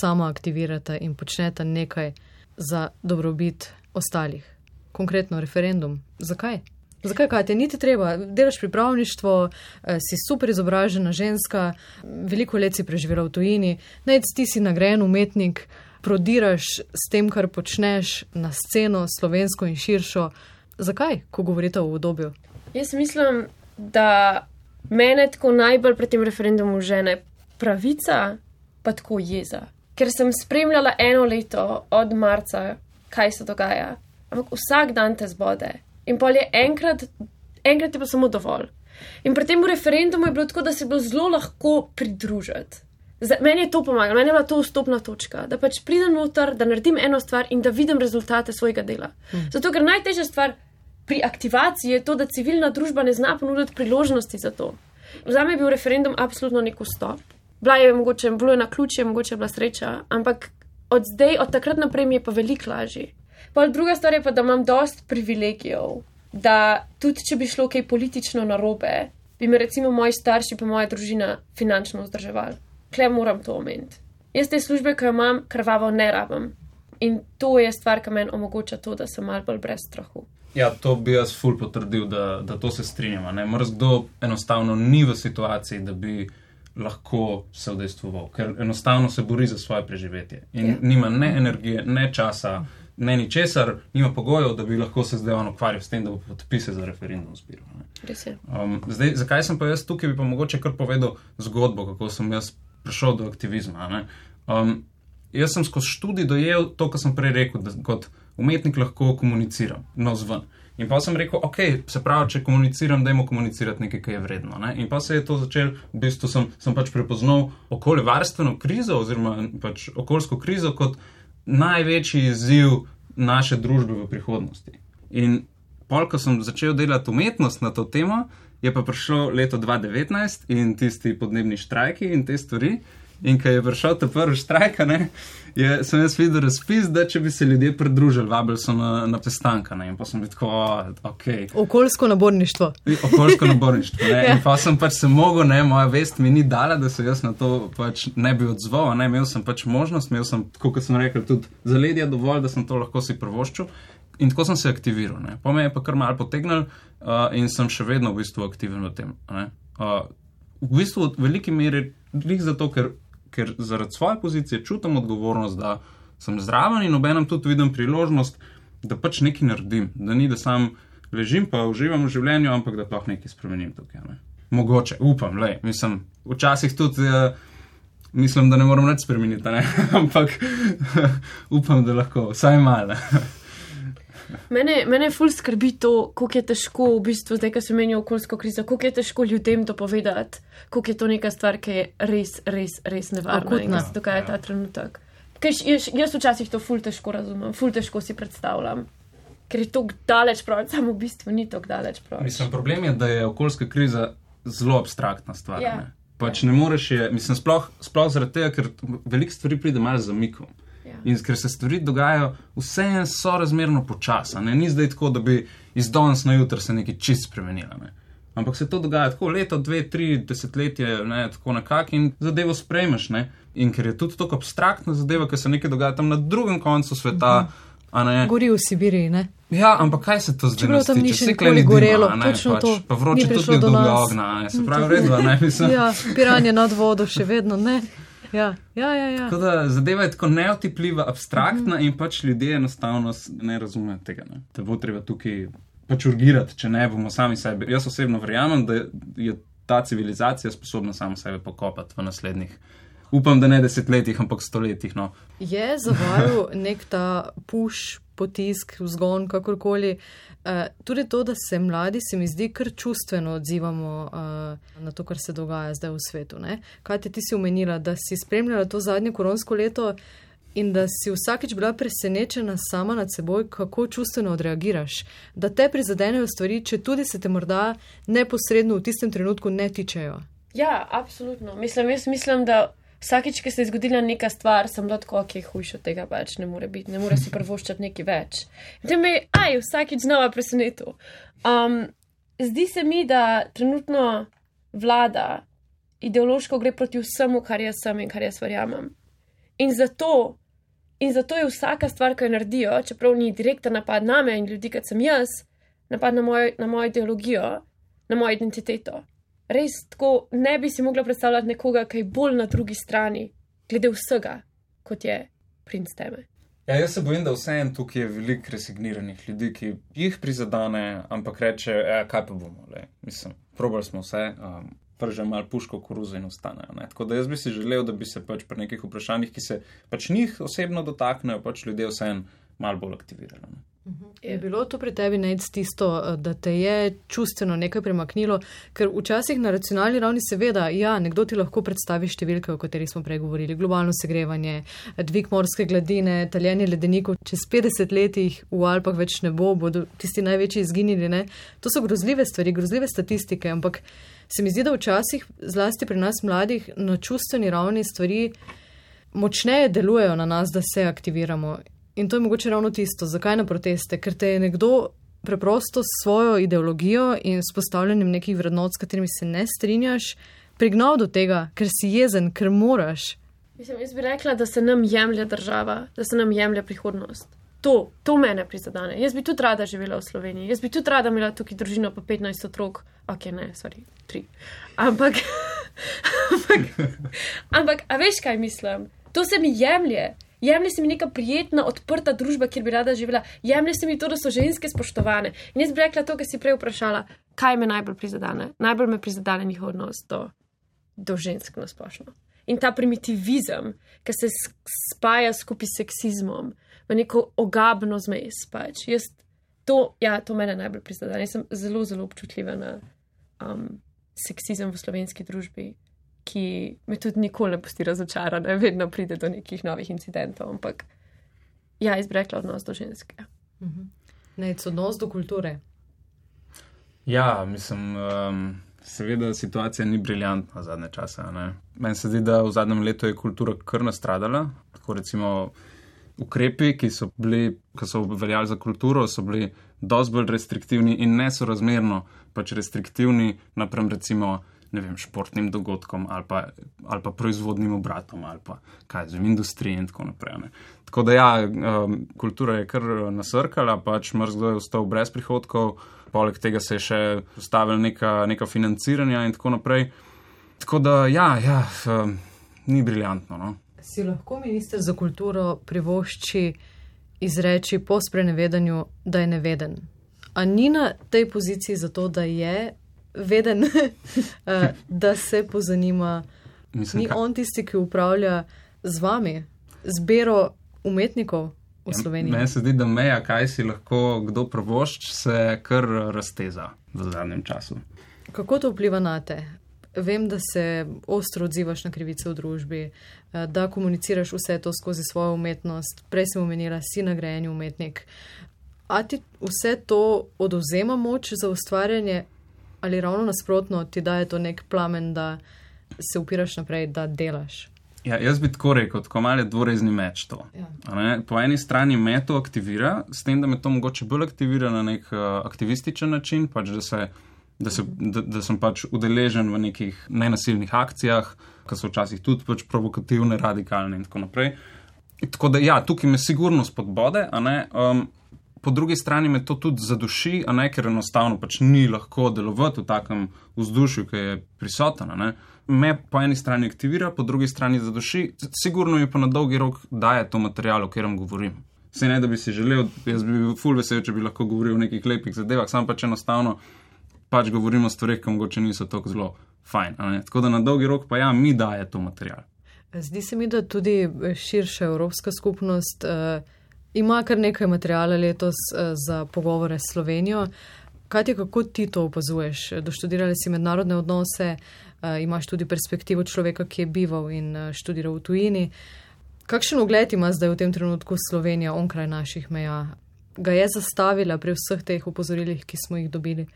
samo aktivirate in počnete nekaj za dobrobit ostalih, konkretno referendum, zakaj? Zakaj, kaj te niti treba? Delaš pripravništvo, eh, si super izobražena ženska, veliko let si preživela v tujini, naj ti si nagrajen umetnik prodiraš s tem, kar počneš na sceno, slovensko in širšo. Zakaj, ko govorite o obdobju?
Jaz mislim, da mene tako najbolj pri tem referendumu žene pravica, pa tako jeza. Ker sem spremljala eno leto od marca, kaj se dogaja, ampak vsak dan te zbode in pol je enkrat, enkrat je pa samo dovolj. In pri tem referendumu je bilo tako, da se je bilo zelo lahko pridružiti. Zdaj, meni je to pomagalo, meni je bila to vstopna točka, da pač pridem noter, da naredim eno stvar in da vidim rezultate svojega dela. Hmm. Zato, ker najtežja stvar pri aktivaciji je to, da civilna družba ne zna ponuditi priložnosti za to. Za me je bil referendum absolutno nek vstop. Bila je mogoče, bilo je na ključje, mogoče je bila sreča, ampak od zdaj, od takrat naprej mi je pa veliko lažje. Pa druga stvar je pa, da imam dost privilegijev, da tudi če bi šlo kaj politično narobe, bi me recimo moji starši pa moja družina finančno vzdrževali kle moram to omeniti. Jaz te službe, ki jo imam, krvavo ne rabim. In to je stvar, ki meni omogoča to, da sem malo bolj brez strahu.
Ja, to bi jaz ful potrdil, da, da to se strinjamo. Mrzlo kdo enostavno ni v situaciji, da bi lahko se udejstvoval, ker enostavno se bori za svoje preživetje. In ja. nima ne energije, ne časa, ne ničesar, nima pogojev, da bi lahko se zdaj ukvarjal s tem, da bo podpise za referendum zbiral. Um, zdaj, zakaj sem pa jaz tukaj, bi pa mogoče kar povedal zgodbo, kako sem jaz prišel do aktivizma. Um, jaz sem skozi študij dojel to, kar sem prej rekel, da kot umetnik lahko komuniciram na zven. In pa sem rekel, ok, se pravi, če komuniciram, dajmo komunicirati nekaj, kar je vredno. Ne? In pa se je to začelo, v bistvu sem, sem pač prepoznal okoljevarstveno krizo oziroma pač okoljsko krizo kot največji izziv naše družbe v prihodnosti. In pol, ko sem začel delati umetnost na to temo, je pa prišlo leto 2019 in tisti podnebni štrajki in te stvari. In ko je prišel ta prvi štrajk, je, sem jaz videl razpis, da če bi se ljudje pridružili, vabili so na, na sestanka. In pa sem bil tako, ok.
Okoljsko naborništvo.
Okoljsko naborništvo. [laughs] ja. In pa sem pač se mogel, ne, moja vest mi ni dala, da se jaz na to pač ne bi odzval. Ne. Imel sem pač možnost, imel sem, kot sem rekel, tudi zaledje dovolj, da sem to lahko si prvoščil. In tako sem se aktiviral. Po me je pa kar mal potegnil uh, in sem še vedno v bistvu aktiven v tem. Uh, v bistvu v veliki meri lih zato, ker, ker zaradi svoje pozicije čutim odgovornost, da sem zraven in obenem tudi vidim priložnost, da pač nekaj naredim, da ni, da sam ležim pa uživam v življenju, ampak da lahko nekaj spremenim tukaj. Ne. Mogoče, upam, le, mislim, včasih tudi. Uh, Mislim, da ne moram več spremeniti, [laughs] ampak [laughs] upam, da lahko, vsaj malo. [laughs]
Mene, mene ful skrbi to, kako je težko, v bistvu, zdaj, ko se meni okoljsko krizo, kako je težko ljudem to povedati, kako je to neka stvar, ki je res, res, res nevarna in da se dogaja ta trenutek. Ker jaz, jaz včasih to ful težko razumem, ful težko si predstavljam. Ker je to daleč prav, samo v bistvu ni to daleč prav.
Mislim, problem je, da je okoljska kriza zelo abstraktna stvar. Ja. Ne? Pač ne moreš je, mislim, sploh, sploh zaradi tega, ker veliko stvari pride malo za mikom. In ker se stvari dogajajo, vse je sorazmerno počasno. Ni zdaj tako, da bi iz danes na jutro se nekaj čist spremenilo. Ne? Ampak se to dogaja tako leto, dve, tri desetletje, ne, tako nekako in zadevo sprejmeš. Ne? In ker je tudi tako abstraktna zadeva, ker se nekaj dogaja tam na drugem koncu sveta.
Mhm. Gori v Sibiriji, ne?
Ja, ampak kaj se to zdaj
zgodi? Tam ni še nikoli gorelo, dima, točno
pač,
to.
Pa vroče tudi do ognja, se pravi, redno, ne mislim. [laughs]
ja, piranje nad vodo še vedno, ne? Ja, ja, ja, ja.
Da, zadeva je tako neotipljiva, abstraktna mm in pač ljudje enostavno ne razumejo tega. Ne? Da bo treba tukaj pač urgirati, če ne bomo sami sebi. Jaz osebno verjamem, da je ta civilizacija sposobna samo sebe pokopati v naslednjih. Upam, da ne desetletjih, ampak stoletjih. No.
Je zavajal [laughs] nek ta puš, potisk, vzgon, kakorkoli. Uh, tudi to, da se mladi, se mi zdi, kar čustveno odzivamo uh, na to, kar se dogaja zdaj v svetu. Ne? Kaj ti si omenila, da si spremljala to zadnje koronsko leto in da si vsakeč bila presenečena sama nad seboj, kako čustveno odreagiraš, da te prizadenejo stvari, če tudi se te morda neposredno v tistem trenutku ne tičejo.
Ja, absolutno. Mislim, jaz mislim, da vsakeč, ki se je zgodila neka stvar, sem bila tako, ki je hujša od tega več, ne more biti, ne more si prvoščati nekaj več. In te me je, aj, vsakeč znova presenetil. Um, zdi se mi, da trenutno vlada ideološko gre proti vsemu, kar jaz sem in kar jaz verjamem. In zato, in zato je vsaka stvar, ki jo naredijo, čeprav ni direktno napad na me in ljudi, kot sem jaz, napad na, moj, na mojo ideologijo, na mojo identiteto res tako ne bi si mogla predstavljati nekoga, ki je bolj na drugi strani, glede vsega, kot je princ teme.
Ja, jaz se bojim, da vseeno tukaj je veliko resigniranih ljudi, ki jih prizadane, ampak reče, e, kaj pa bomo, le. mislim, probali smo vse. Um, Prže malo puško koruzo in ostanejo. Ne? Tako da jaz bi si želel, da bi se pač pri nekih vprašanjih, ki se pač njih osebno dotaknejo, pač ljudje vseeno malo bolj aktivirali. Ne?
Mhm. Je bilo to pri tebi najc tisto, eh, da te je čustveno nekaj premaknilo, ker včasih na racionalni ravni seveda, ja, nekdo ti lahko predstavi številke, o katerih smo pregovorili, globalno segrevanje, dvig morske gladine, taljenje ledenikov, čez 50 letih v Alpah več ne bo, bodo tisti največji izginili, ne. To so grozljive stvari, grozljive statistike, ampak se mi zdi, da včasih, zlasti pri nas mladih, na čustveni ravni stvari močneje delujejo na nas, da se aktiviramo. In to je mogoče ravno tisto, zakaj na proteste, ker te je nekdo preprosto s svojo ideologijo in s postavljanjem nekih vrednot, s katerimi se ne strinjaš, prignal do tega, ker si jezen, ker moraš.
Mislim, jaz bi rekla, da se nam jemlje država, da se nam jemlje prihodnost. To, to mene prizadene. Jaz bi tudi rada živela v Sloveniji, jaz bi tudi rada imela tukaj družino pa 15 otrok, ok, ne, sorry, tri. Ampak, [laughs] ampak, ampak, a veš kaj mislim? To se mi jemlje jemlje se mi neka prijetna, odprta družba, kjer bi rada živela, jemlje se mi to, da so ženske spoštovane. In jaz bi rekla to, kar si prej vprašala, kaj me najbolj prizadene. Najbolj me prizadene njihov odnos do, do žensk na splošno. In ta primitivizem, ki se spaja skupaj s seksizmom, v neko ogabno zmes. Pač. Jaz, to, ja, to mene najbolj prizadene. Jaz sem zelo, zelo občutljiva na um, seksizem v slovenski družbi ki me tudi nikoli ne pusti razočarane, vedno pride do nekih novih incidentov. Ampak ja, izbrekla odnos do ženske.
Mhm. Ne, odnos do kulture.
Ja, mislim, um, seveda situacija ni briljantna zadnje čase. Meni se zdi, da v zadnjem letu je kultura kar nastradala. Tako recimo ukrepi, ki so, bili, ki so veljali za kulturo, so bili dosti bolj restriktivni in nesorazmerno pač restriktivni naprem recimo ne vem, športnim dogodkom ali pa, ali pa proizvodnim obratom ali pa kaj z industrijo in tako naprej. Ne. Tako da ja, um, kultura je kar nasrkala, pač mrzlo je ostal brez prihodkov, poleg tega se je še postavilo neka, neka financiranja in tako naprej. Tako da, ja, ja um, ni briljantno. No?
Si lahko minister za kulturo privošči izreči po sprenevedanju, da je neveden? A ni na tej poziciji zato, da je veden, [laughs] eh, da se pozanima? Mislim, ni on tisti, ki upravlja z vami, zbiro umetnikov v ja, Sloveniji.
Meni se zdi, da meja, kaj si lahko kdo prvošč, se kar razteza v zadnjem času.
Kako to vpliva na te? Vem, da se ostro odzivaš na krivice v družbi, eh, da komuniciraš vse to skozi svojo umetnost. Prej sem omenila, si nagrajeni umetnik. A ti vse to oduzema moč za ustvarjanje, ali ravno nasprotno ti daje to nek plamen, da se upiraš naprej, da delaš?
Ja, jaz bi tako rekel, kot malo dvorezni meč to. Ja. Po eni strani me to aktivira, s tem, da me to mogoče bolj aktivira na nek uh, aktivističen način, pač da, se, da, se, da, da sem pač udeležen v nekih nenasilnih akcijah, ki so včasih tudi pač provokativne, radikalne in tako naprej. Tako da, ja, tukaj me sigurno spodbode, um, po drugi strani me to tudi zaduši, ne, ker enostavno pač ni lahko delovati v takem vzdušju, ki je prisoten me po eni strani aktivira, po drugi strani zadoši, sigurno mi pa na dolgi rok daje to material, o katerem govorim. Se ne, da bi si želel, jaz bi bil full vesel, če bi lahko govoril o nekih lepih zadevah, sam pač enostavno pač govorim o stvarih, ki mogoče niso tako zelo fajn. Tako da na dolgi rok pa ja, mi daje to material.
Zdi se mi, da tudi širša evropska skupnost uh, ima kar nekaj materijala letos uh, za pogovore s Slovenijo. Kaj ti, kako ti to opazuješ? Doštudirali si mednarodne odnose, uh, imaš tudi perspektivo človeka, ki je bival in uh, študiral v tujini. Kakšen ugled ima zdaj v tem trenutku Slovenija onkraj naših meja? Ga je zastavila pri vseh teh upozorilih, ki smo jih dobili?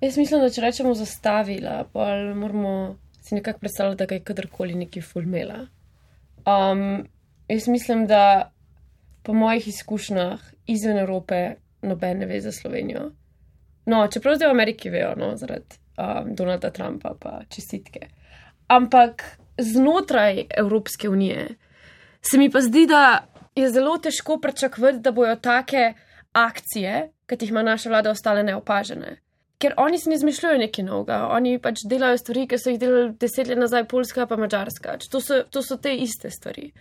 Jaz mislim, da če rečemo zastavila, pa moramo si nekako predstavljati, da je kadarkoli neki fulmela. Um, jaz mislim, da po mojih izkušnjah izven Evrope noben ne ve za Slovenijo. No, čeprav zdaj v Ameriki vejo, no, zaradi um, Donalda Trumpa, pa čestitke. Ampak znotraj Evropske unije se mi pa zdi, da je zelo težko pričakovati, da bojo take akcije, kot jih ima naša vlada, ostale neopažene. Ker oni se ne izmišljujejo nekaj novega, oni pač delajo stvari, ki so jih delali deset let nazaj, Poljska pa Mačarska. To to so te iste stvari.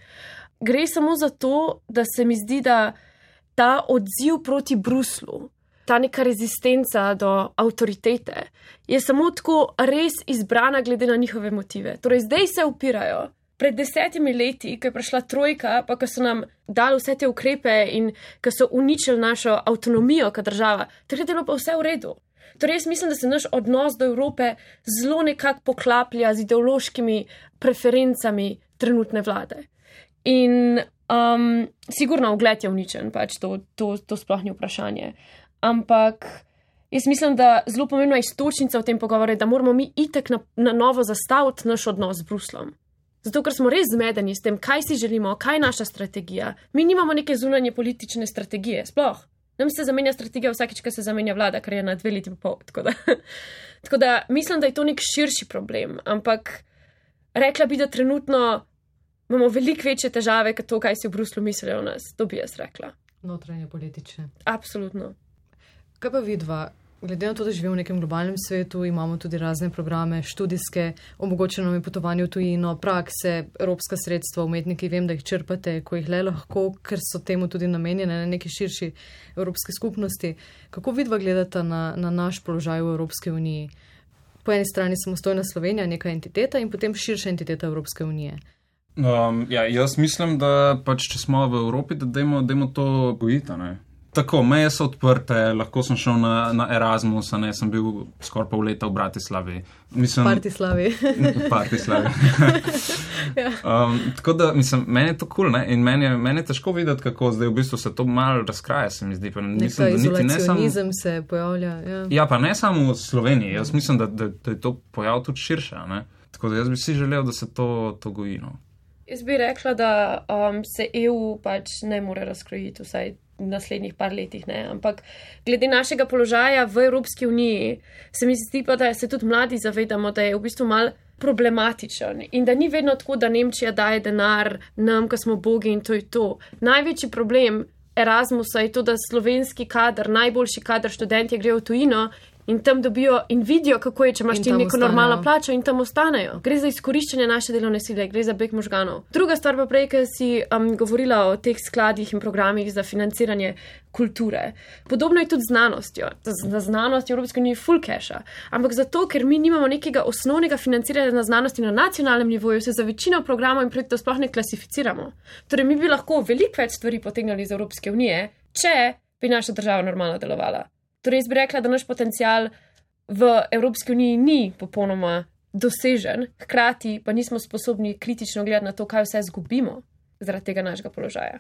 Gre samo za to, da se mi zdi, da ta odziv proti Bruslu, ta neka rezistenca do avtoritete je samo tako res izbrana, glede na njihove motive. Torej, zdaj se upirajo. Pred desetimi leti, ko je prišla trojka, pa ko so nam dali vse te ukrepe in ko so uničili našo avtonomijo kot država, takrat je bilo pa vse v redu. Torej, jaz mislim, da se naš odnos do Evrope zelo nekako poklaplja z ideološkimi preferencami trenutne vlade. In um, sigurno ugled je uničen, pač to, to, to sploh ni vprašanje ampak jaz mislim, da zelo pomembna istočnica v tem pogovoru je, da moramo mi itek na, na novo zastaviti naš odnos z Bruslom. Zato, ker smo res zmedeni s tem, kaj si želimo, kaj je naša strategija. Mi nimamo neke zunanje politične strategije, sploh. Nam se zamenja strategija vsakeč, ko se zamenja vlada, kar je na dve leti in pol. [laughs] Tako da, tako da mislim, da je to nek širši problem. Ampak rekla bi, da trenutno imamo veliko večje težave, kot to, kaj si v Bruslu mislijo o nas. To bi jaz rekla.
Notranje politične.
Absolutno.
Kaj pa vidva? Glede na to, da živimo v nekem globalnem svetu, imamo tudi razne programe, študijske, omogočeno nam je potovanje v tujino, prakse, evropska sredstva, umetniki, vem, da jih črpate, ko jih le lahko, ker so temu tudi namenjene na neki širši evropski skupnosti. Kako vidva gledata na, na naš položaj v Evropski uniji? Po eni strani samostojna Slovenija, neka entiteta in potem širša entiteta Evropske unije.
Um, ja, jaz mislim, da pač, če smo v Evropi, da dajmo to gojiti. Tako, meje so odprte, lahko sem šel na, na Erasmus, ne sem bil skoraj pol leta v Bratislavi.
Mislim, Partislavi. [laughs]
Partislavi. [laughs] ja. um, tako da, mislim, meni je to kul cool, in meni je, meni je težko videti, kako zdaj v bistvu se to malo razkraja, se mi zdi.
Mislim, da niti ne samo. se pojavlja. Ja.
ja, pa ne samo v Sloveniji, jaz mislim, da, da, da je to pojav tudi širše. Tako da jaz bi si želel, da se to, to goji.
Jaz bi rekla, da um, se EU pač ne more razkrojiti vsaj naslednjih par letih. Ne? Ampak glede našega položaja v Evropski uniji, se mi zdi pa, da se tudi mladi zavedamo, da je v bistvu mal problematičen in da ni vedno tako, da Nemčija daje denar nam, ko smo bogi in to je to. Največji problem Erasmusa je to, da slovenski kader, najboljši kader študentje grejo v tujino in tam dobijo in vidijo, kako je, če imaš
In
ti neko
ostanejo.
normalno plačo in tam ostanejo. Gre za izkoriščanje naše delovne sile, gre za beg možganov. Druga stvar pa prej, ker si um, govorila o teh skladih in programih za financiranje kulture. Podobno je tudi z znanostjo. Za znanost je Evropska unija full cache. Ampak zato, ker mi nimamo nekega osnovnega financiranja na znanosti na nacionalnem nivoju, se za večino programov in projektov sploh ne klasificiramo. Torej, mi bi lahko veliko več stvari potegnili iz Evropske unije, če bi naša država normalno delovala. Torej, jaz bi rekla, da naš potencial v Evropski uniji ni popolnoma dosežen, hkrati pa nismo sposobni kritično gledati na to, kaj vse izgubimo zaradi tega našega položaja.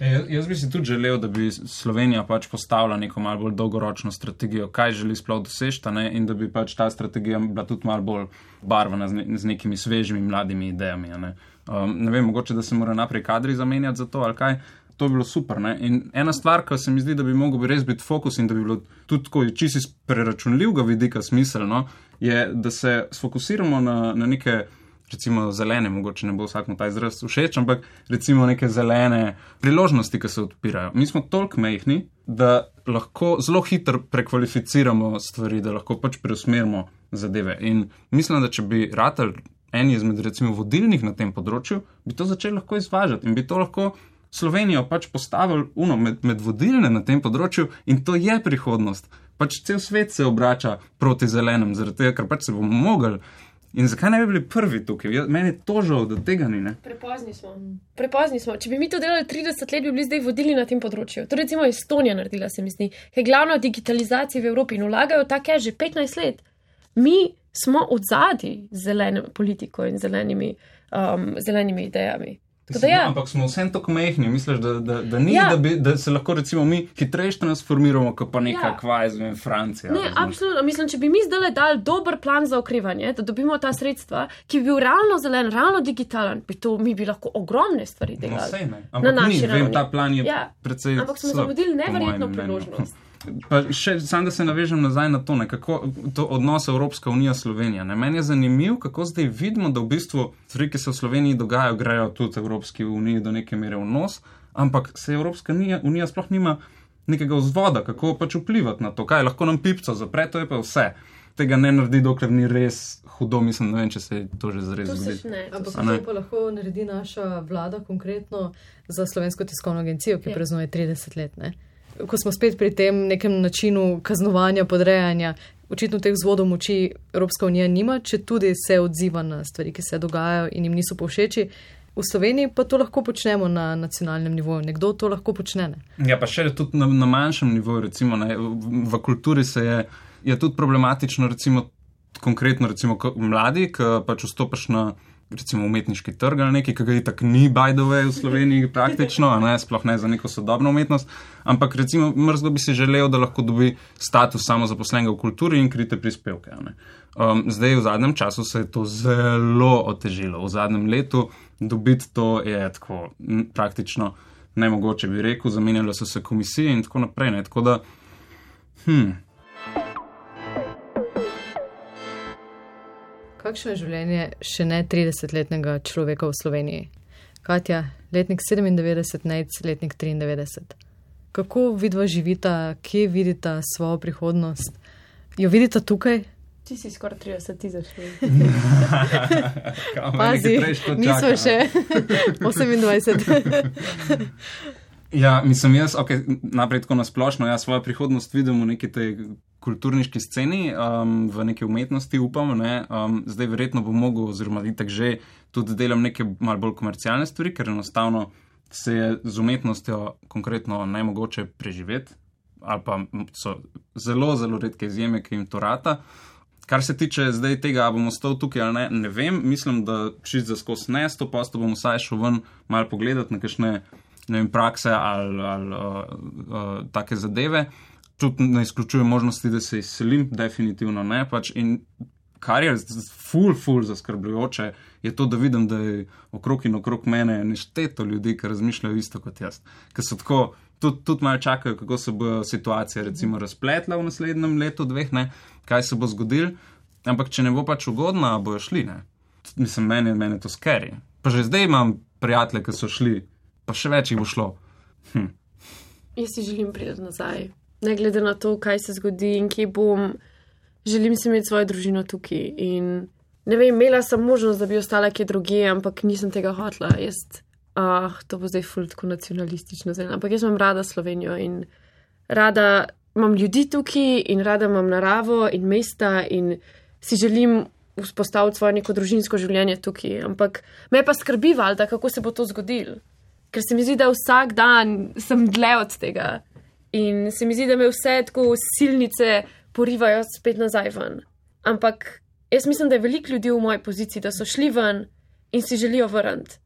E, jaz- bi si tudi želel, da bi Slovenija pač postavila neko malo bolj dolgoročno strategijo, kaj želi sploh doseči, ne, in da bi pač ta strategija bila tudi malo bolj barvana z, ne, z nekimi svežimi mladimi idejami. Ne. Um, ne vem, mogoče da se mora naprej kadri zamenjati za to ali kaj. To bi bilo super. Ne? In ena stvar, ki se mi zdi, da bi bi res biti fokus in da bi bilo tudi tako čisto iz preračunljivega vidika smiselno, je, da se sfokusiramo na, na neke recimo zelene, mogoče ne bo vsakmu ta izraz všeč, ampak recimo neke zelene priložnosti, ki se odpirajo. Mi smo toliko mehni, da lahko zelo hitro prekvalificiramo stvari, da lahko pač preusmerimo zadeve. In mislim, da če bi Ratel en izmed recimo vodilnih na tem področju, bi to začeli lahko izvažati in bi to lahko Slovenijo pač postavili uno, med, med vodilne na tem področju in to je prihodnost. Pač cel svet se obrača proti zelenem, zaradi tega, ker pač se bomo mogli. In zakaj ne bi bili prvi tukaj? Ja, Meni je to žal, da tega ni. Ne?
Prepozni smo. Prepozni smo. Če bi mi to delali 30 let, bi bili zdaj vodili na tem področju. To recimo Estonija naredila, se mi zdi, ki je glavna digitalizacija v Evropi in vlagajo take že 15 let. Mi smo od zadaj z zeleno politiko in zelenimi, um, zelenimi idejami. Tako da ja.
Ampak smo vsem tako mehni, misliš, da, da, da ni,
Ja.
da, bi, da se lahko recimo mi hitreje transformiramo, kot pa neka
Ja.
kvaj, zvem, Francija.
Ne,
razumeš?
absolutno. Mislim, če bi mi zdaj dali dober plan za okrevanje, da dobimo ta sredstva, ki bi bil realno zelen, realno digitalen, bi to mi bi lahko ogromne stvari
No,
delali.
sej ne.
Na naši
ni, vem,
ravni.
ta plan je
Ja.
precej.
Ampak smo zamudili neverjetno priložnost.
Pa še sam, da se navežem nazaj na to, ne, kako to odnos Evropska unija Slovenija. Ne. Meni je zanimivo, kako zdaj vidimo, da v bistvu stvari, ki se v Sloveniji dogajajo, grejo tudi Evropski uniji do neke mere v nos, ampak se Evropska unija, unija sploh nima nekega vzvoda, kako pač vplivati na to, kaj lahko nam pipco zapre, to je pa vse. Tega ne naredi, dokler ni res hudo, mislim, ne vem, če se to že zgodilo.
ne.
Ampak to pa lahko naredi naša vlada konkretno za Slovensko tiskovno agencijo, ki
Ja.
praznuje 30 let. Ne? Ko smo spet pri tem nekem načinu kaznovanja, podrejanja, očitno teh vzvodov moči Evropska unija nima, če tudi se odziva na stvari, ki se dogajajo in jim niso povšeči. V Sloveniji pa to lahko počnemo na nacionalnem nivoju. Nekdo to lahko počne. Ne?
Ja, pa še tudi na, na manjšem nivoju, recimo ne, v, v kulturi se je, je tudi problematično, recimo konkretno, recimo mladi, ki pač vstopaš na recimo umetniški trg ali nekaj, ki ga itak ni, way, v Sloveniji praktično, ne, sploh ne za neko sodobno umetnost, ampak recimo mrzlo bi si želel, da lahko dobi status samozaposlenega v kulturi in krite prispevke. Um, zdaj v zadnjem času se je to zelo otežilo. V zadnjem letu dobiti to je tako praktično nemogoče, bi rekel, zamenjalo so se komisije in tako naprej. Ne. Tako da, hm,
Kakšno je življenje še ne 30-letnega človeka v Sloveniji? Katja, letnik 97, Nec, letnik 93. Kako vidva živita, kje vidita svojo prihodnost? Jo vidita tukaj?
Ti si skoraj 30 tisoč. [laughs]
Pazi, nismo še [laughs] 28.
Ja, mislim, jaz, okay, naprej tako nasplošno, jaz svojo prihodnost vidim v neki tej kulturniški sceni, um, v neki umetnosti, upam. Ne? Um, zdaj verjetno bom mogel, oziroma itek že, tudi delam neke malo bolj komercialne stvari, ker enostavno se je z umetnostjo konkretno nemogoče preživeti, ali pa so zelo, zelo redke izjeme, ki jim to rata. Kar se tiče zdaj tega, ali bomo stali tukaj ali ne, ne vem, mislim, da čist za skos ne, sto pa sto bom vsaj šel ven malo pogledati na kakšne ne vem, prakse ali, ali uh, uh, take zadeve. Tudi ne izključujem možnosti, da se izselim, definitivno ne. Pač. In kar je ful, ful zaskrbljujoče, je to, da vidim, da je okrog in okrog mene nešteto ljudi, ki razmišljajo isto kot jaz. Ker so tako, tudi, tudi malo čakajo, kako se bo situacija recimo razpletla v naslednjem letu, dveh, ne, kaj se bo zgodil. Ampak če ne bo pač ugodna, bojo šli. Ne. Mislim, meni je to skeri. Pa že zdaj imam prijatelje, ki so šli, pa še več jih bo šlo. Hm.
Jaz si želim priti nazaj. Ne glede na to, kaj se zgodi in kje bom, želim si imeti svojo družino tukaj. In ne vem, imela sem možnost, da bi ostala kje druge, ampak nisem tega hotla. Jaz, ah, to bo zdaj fultko nacionalistično, zdaj, ampak jaz imam rada Slovenijo in rada imam ljudi tukaj in rada imam naravo in mesta in si želim vzpostaviti svoje neko družinsko življenje tukaj. Ampak me pa skrbi, valjda, kako se bo to zgodilo. Ker se mi zdi, da vsak dan sem dlje od tega. In se mi zdi, da me vse tako silnice porivajo spet nazaj ven. Ampak jaz mislim, da je veliko ljudi v moji poziciji, da so šli ven in si želijo vrniti.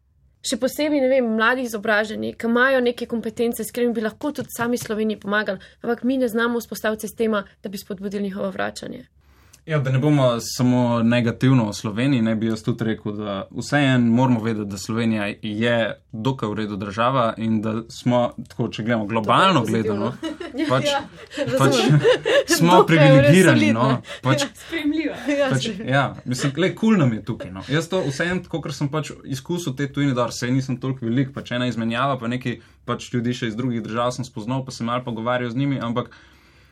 Še posebej, ne vem, mladi izobraženi, ki imajo neke kompetence, s katerimi bi lahko tudi sami Sloveniji pomagali, ampak mi ne znamo vzpostaviti sistema, da bi spodbudili njihovo vračanje.
Ja, da ne bomo samo negativno o Sloveniji, ne bi jaz tudi rekel, da vseeno moramo vedeti, da Slovenija je dokaj v redu država in da smo, tako, če gledamo globalno gledano, [laughs] pač, ja, pač [laughs] smo privilegirani. No, pač,
ja.
Pač, ja, mislim, le kul cool nam je tukaj. No. Jaz to vseeno, kot sem pač izkusil te tujine, da se nisem toliko velik, pač ena izmenjava, pa neki pač ljudi še iz drugih držav sem spoznal, pa sem malo pogovarjal z njimi, ampak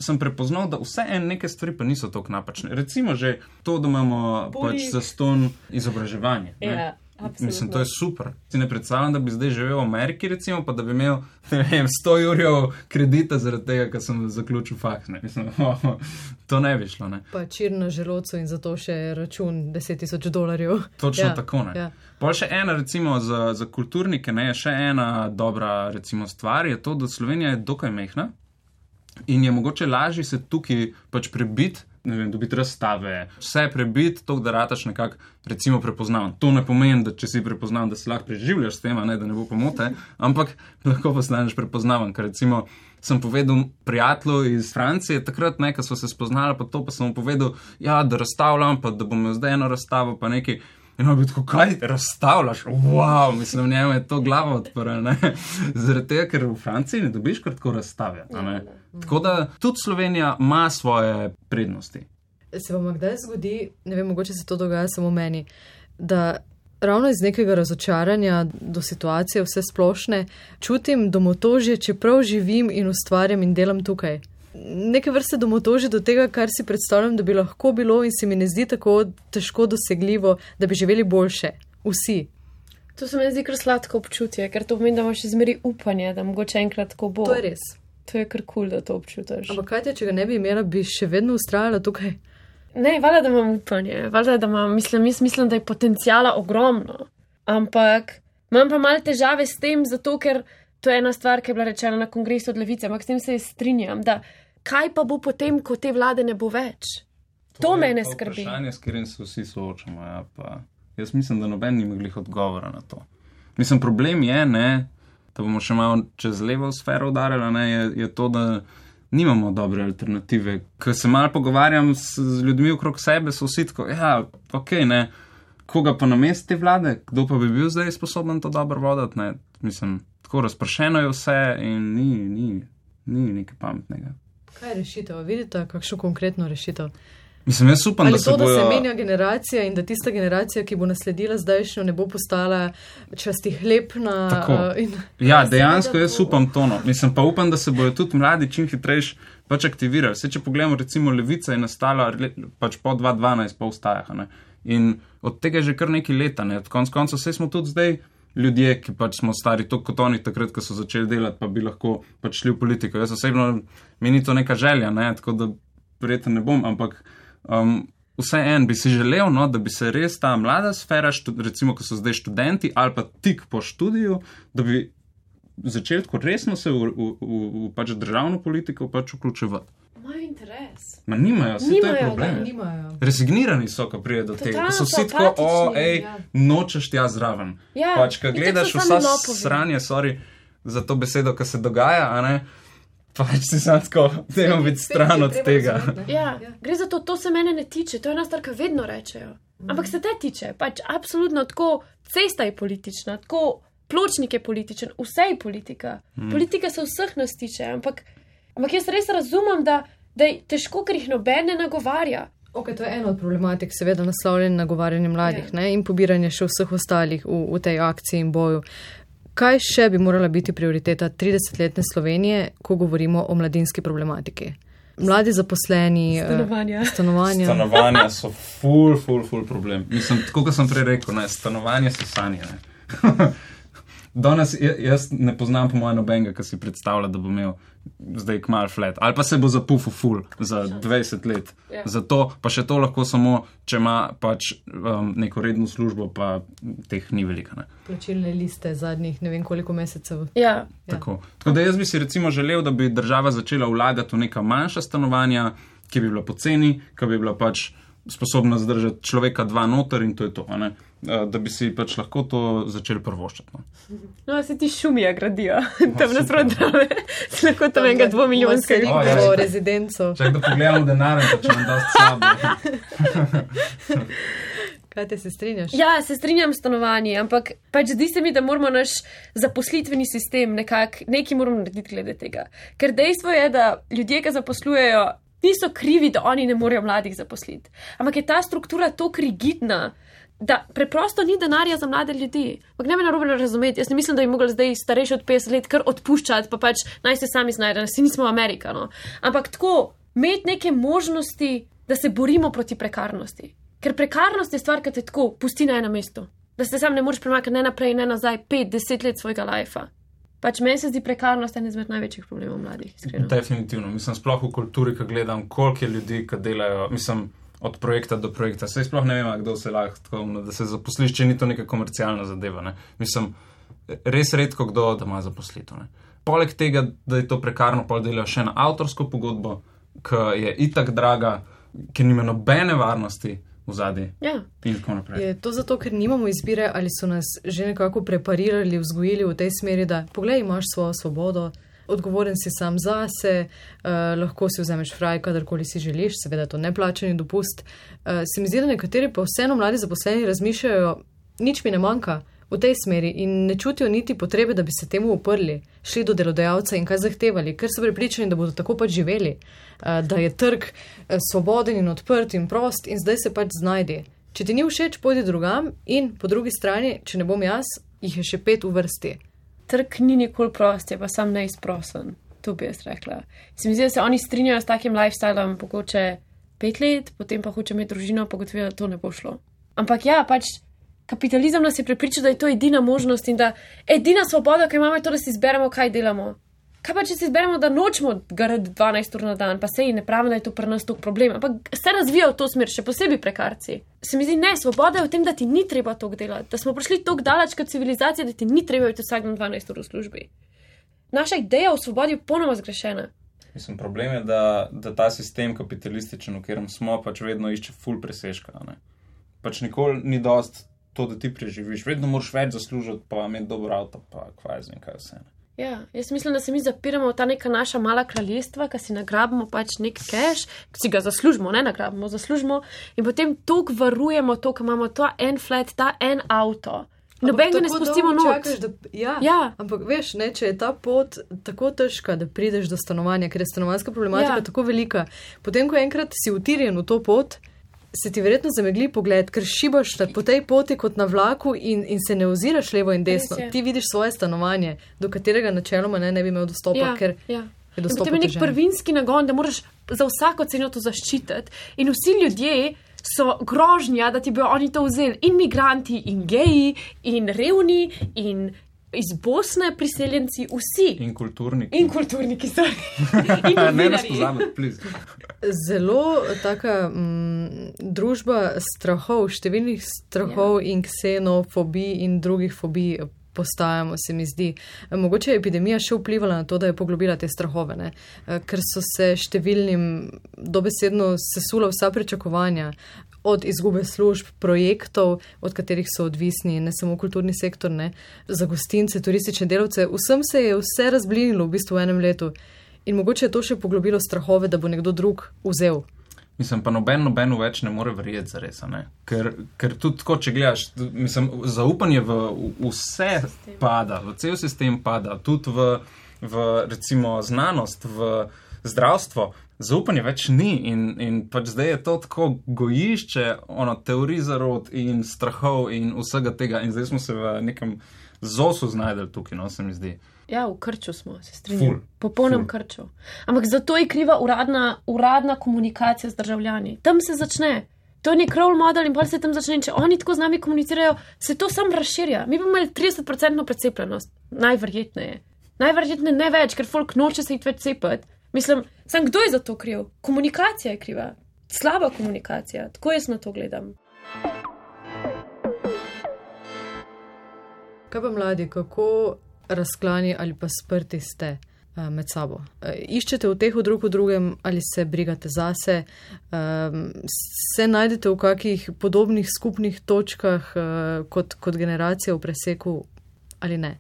sem prepoznal, da vse en neke stvari pa niso tako napačne. Recimo že to, da imamo pač za ston izobraževanje.
Ja.
Mislim, to je super. Si ne predstavljam, da bi zdaj živel v Ameriki, recimo, pa da bi imel vem, 100 jurjev kredita zaradi tega, ker sem zaključil faks. [laughs] to ne bi šlo. Ne.
Pa čir na želodcu in zato še račun 10 tisoč dolarjev.
Točno ja, tako. Ja. Pa še ena, recimo, za, za kulturnike, ne, še ena dobra recimo, stvar je to, da Slovenija je dokaj mehna. In je mogoče lažje se tukaj pač prebiti, ne vem, dobiti razstave, vse prebiti, to, da rataš nekako, recimo, prepoznaven. To ne pomeni, da če si prepoznaven, da se lahko preživljaš s tem, da ne bo pomote, ampak [laughs] lahko postaneš prepoznaven. Ker recimo sem povedal prijatelju iz Francije, takrat nekaj smo se spoznali, pa to pa sem mu povedal, ja, da razstavljam, pa da bom zdaj eno razstavo, pa nekaj. In on bi tako, kaj razstavljaš? Wow, mislim, njemu je to glavo odprlo. Zaradi tega, ker v Franciji ne dobiš kar tako razstave. Tako da tudi Slovenija ima svoje prednosti.
Se vam kdaj zgodi, ne vem, mogoče se to dogaja samo meni, da ravno iz nekega razočaranja do situacije vse splošne čutim domotožje, čeprav živim in ustvarjam in delam tukaj neke vrste domotoži do tega, kar si predstavljam, da bi lahko bilo in se mi ne zdi tako težko dosegljivo, da bi živeli boljše. Vsi.
To se mi zdi kar sladko občutje, ker to pomeni, da imaš izmeri upanje, da mogoče enkrat tako bo.
To je res.
To je kar kul, cool, da to občutiš.
Ampak kaj te, če ga ne bi imela, bi še vedno ustrajala tukaj?
Ne, valjda, da imam upanje, valjda, da imam, mislim, mislim, da je potencijala ogromno. Ampak imam pa malo težave s tem, zato ker to je ena stvar, ki je bila rečena na kongresu od levice, ampak s tem se strinjam, da kaj pa bo potem, ko te vlade ne bo več? To, to me skrbi.
Vprašanje, s katerim se vsi soočamo. Ja, jaz mislim, da noben ni imel odgovora na to. Mislim, problem je, ne, da bomo še malo čez levo sfero udarili, je, je to, da nimamo dobre alternative. Ker se malo pogovarjam s, z ljudmi okrog sebe, so vsi tako, ja, ok, ne. Koga pa na mestu te vlade, kdo pa bi bil zdaj sposoben to dobro voditi? Mislim, tako razpršeno je vse in ni, ni, ni nekaj pametnega.
Kaj je rešitev? Vidite, kakšno konkretno rešitev?
Mislim, jaz upam,
Ali
da
se to,
bojo...
da se menja generacija in da tista generacija, ki bo nasledila zdajšnjo, ne bo postala časti hlepna.
Uh, in... Ja, dejansko jaz bo... upam to. No. Mislim pa upam, da se bojo tudi mladi čim hitrejš pač aktivirali. Vse, če pogledamo, recimo Levica je nastala pač po 2012, po ustajah. In od tega je že kar nekaj leta. Ne. Konc koncev, vse smo tudi zdaj ljudje, ki pač smo stari toliko kot oni, takrat, ko so začeli delati, pa bi lahko pač šli v politiko. Jaz osebno meni to neka želja, ne? tako da prijeten ne bom, ampak um, vse en bi si želel, no, da bi se res ta mlada sfera, recimo, ko so zdaj študenti ali pa tik po študiju, da bi začeli tako resno se v, v, v, v pač državno politiko pač vključevati.
Imajo interes.
Ma nimajo, vse to je problem. Resignirani so, ko pride do tega. So vsi tako, o, hej, ja. nočeš tja zraven. Ja, pač, ko gledaš vsa sranje, sorry za to besedo, ki se dogaja, a ne. Pač si sam tako, da imam biti stran od tega.
Ja, ja. Gre za to, to se mene ne tiče, to je ena stvar, ki vedno rečejo. Ampak se te tiče, pač absolutno tako, cesta je politična, tako pločnik je političen, vse je politika. Hmm. Politika se vseh nas tiče, ampak, ampak jaz res razumem, da da je težko, ker jih noben ne nagovarja.
Okay, to je ena od problematik, seveda, naslovljen na nagovarjanje mladih ja. ne, in pobiranje še vseh ostalih v, v tej akciji in boju. Kaj še bi morala biti prioriteta 30-letne Slovenije, ko govorimo o mladinski problematiki? Mladi zaposleni,
stanovanja.
stanovanja.
Stanovanja so [laughs] full, full, full problem. Mislim, tako kot sem prej rekel, ne, stanovanje so sanje. [laughs] Danes jaz ne poznam, po mojem, nobenega, ki si predstavlja, da bo imel zdaj kmal flat. Ali pa se bo zapufil full za 20 let. Ja. Zato pa še to lahko samo, če ima pač um, neko redno službo, pa teh ni veliko.
Plačilne liste zadnjih ne vem koliko mesecev.
Ja.
Tako. Tako da jaz bi si recimo želel, da bi država začela vlagati v neka manjša stanovanja, ki bi bila poceni, ki bi bila pač sposobna zdržati človeka dva noter in to je to. Da bi si pač lahko to začeli prvoščati. No,
no se ti šumija gradijo, [laughs] tam nasprotno, se [laughs] lahko tam enega dvomilijonskega
oh, ja, rezidenco.
Če da pogledamo denar, pa če nam da slabo. [laughs]
Kaj te se strinjaš?
Ja, se strinjam s stanovanji, ampak pač zdi se mi, da moramo naš zaposlitveni sistem nekako, nekaj moramo narediti glede tega. Ker dejstvo je, da ljudje, ki zaposlujejo, niso krivi, da oni ne morejo mladih zaposliti. Ampak je ta struktura tako rigidna, da preprosto ni denarja za mlade ljudi. Ampak ne me narobe razumeti, jaz ne mislim, da bi mogli zdaj starejši od 50 let kar odpuščati, pa pač naj se sami znajdejo, si nismo Amerikano. Ampak tako, imeti neke možnosti, da se borimo proti prekarnosti. Ker prekarnost je stvar, ki te tako pusti na enem mestu. Da se sam ne moreš premakniti ne naprej, ne nazaj, 5-10 let svojega lajfa. Pač meni se zdi prekarnost ena izmed največjih problemov mladih. Iskreno.
Definitivno. Mislim, sploh v kulturi, ki gledam, koliko je ljudi, ki delajo, mislim, od projekta do projekta. Sej sploh ne vem, kdo se lahko, da se zaposliš, če ni to neka komercialna zadeva. Ne. Mislim, res redko kdo, da ima zaposlitev. Poleg tega, da je to prekarno, pa delajo še na avtorsko pogodbo, ki je itak draga, ki nima nobene varnosti v zadnji.
Ja.
In tako naprej.
Je to zato, ker nimamo izbire ali so nas že nekako preparirali, vzgojili v tej smeri, da pogledaj, imaš svojo svobodo. Odgovoren si sam zase, uh, lahko si vzameš fraj, kadarkoli si želiš, seveda to neplačeni dopust. Uh, se mi zdi, da nekateri pa vseeno mladi zaposleni razmišljajo, nič mi ne manjka, v tej smeri in ne čutijo niti potrebe, da bi se temu uprli, šli do delodajalca in kaj zahtevali, ker so pripričani, da bodo tako pač živeli, eh, da je trg eh, svoboden in odprt in prost in zdaj se pač znajdi. Če ti ni všeč, pojdi drugam in po drugi strani, če ne bom jaz, jih je še pet v vrsti.
Trg ni nikoli prost, je pa sam neizprosen. To bi jaz rekla. Se mi zdi, da se oni strinjajo s takim lifestylem, pokoče pet let, potem pa hoče imeti družino, pa gotovo, da to ne bo šlo. Ampak ja, pač kapitalizem nas je prepričal, da je to edina možnost in da edina svoboda, ki imamo, je to, da si izberemo, kaj delamo. Kaj pa, če si izberemo, da nočemo garati 12 ur na dan, pa se ji ne pravi, da je to pri nas tok problem, ampak se razvija v to smer, še posebej prekarci. Se mi zdi, ne, svoboda je v tem, da ti ni treba tok delati, da smo prišli tok daleč kot civilizacija, da ti ni treba biti vsak dan 12 ur v službi. Naša ideja o svobodi je ponoma zgrešena.
Mislim, problem je, da, da ta sistem kapitalističen, v katerem smo, pač vedno išče full presežka. Pač nikoli ni dost to, da ti preživiš. Vedno moraš več zaslužiti, pa imeti dobro avto, pa kvaj z nekaj vse.
Ja, jaz mislim, da se mi zapiramo v ta neka naša mala kraljestva, ki si nagrabimo pač nek cash, ki si ga zaslužimo, ne nagrabimo, zaslužimo in potem tok varujemo to, ker imamo ta en flat, ta en avto. Noben ga ne spustimo noč.
Ja, ja. Ampak veš, ne, če je ta pot tako težka, da prideš do stanovanja, ker je stanovanska problematika ja. tako velika, potem ko enkrat si utirjen v to pot, se ti verjetno zamegli pogled, ker šibaš po tej poti kot na vlaku in, in se ne oziraš levo in desno. Ti vidiš svoje stanovanje, do katerega načeloma ne, ne bi imel dostopa, ja, ker ja. je dostop.
To je nek prvinski nagon, da moraš za vsako ceno to zaščititi. In vsi ljudje so grožnja, da ti bodo oni to vzeli. In migranti, in geji, in revni, in iz Bosne priseljenci, vsi.
In kulturniki.
In kulturniki so. [laughs]
ne nas pozabiti, plis.
Zelo taka m, mm, družba strahov, številnih strahov ja. in ksenofobij in drugih fobij. Postajamo, se mi zdi. Mogoče je epidemija še vplivala na to, da je poglobila te strahove, ne? ker so se številnim dobesedno sesula vsa pričakovanja od izgube služb, projektov, od katerih so odvisni, ne samo kulturni sektor, ne, za gostince, turistične delavce. Vsem se je vse razblinilo v bistvu v enem letu in mogoče je to še poglobilo strahove, da bo nekdo drug vzel.
Mislim, pa noben, nobeno več ne more verjeti za res. Ker, ker tudi tako, če gledaš, mislim, zaupanje v, v vse sistem. pada, v cel sistem pada, tudi v, v recimo znanost, v zdravstvo zaupanja več ni in, in pač zdaj je to tako gojišče, ono teorij zarod in strahov in vsega tega. In zdaj smo se v nekem zosu znajdel tukaj, no se mi zdi.
Ja, v krču smo, se strinjam. Popolnem krču. Ampak zato je kriva uradna, uradna komunikacija z državljani. Tam se začne. To je nek role model in pa se tam začne. In če oni tako z nami komunicirajo, se to sam razširja. Mi bomo imeli 30% precepljenost, najverjetneje. Najverjetneje ne več, ker folk noče se jih več cepiti. Mislim, sam kdo je za to kriv? Komunikacija je kriva. Slaba komunikacija. Tako jaz na to gledam.
Kaj pa mladi, kako razklani ali pa sprti ste uh, med sabo? Uh, iščete v teh drug v drugem ali se brigate zase, um, se najdete v kakih podobnih skupnih točkah kot, kot generacija v preseku ali ne?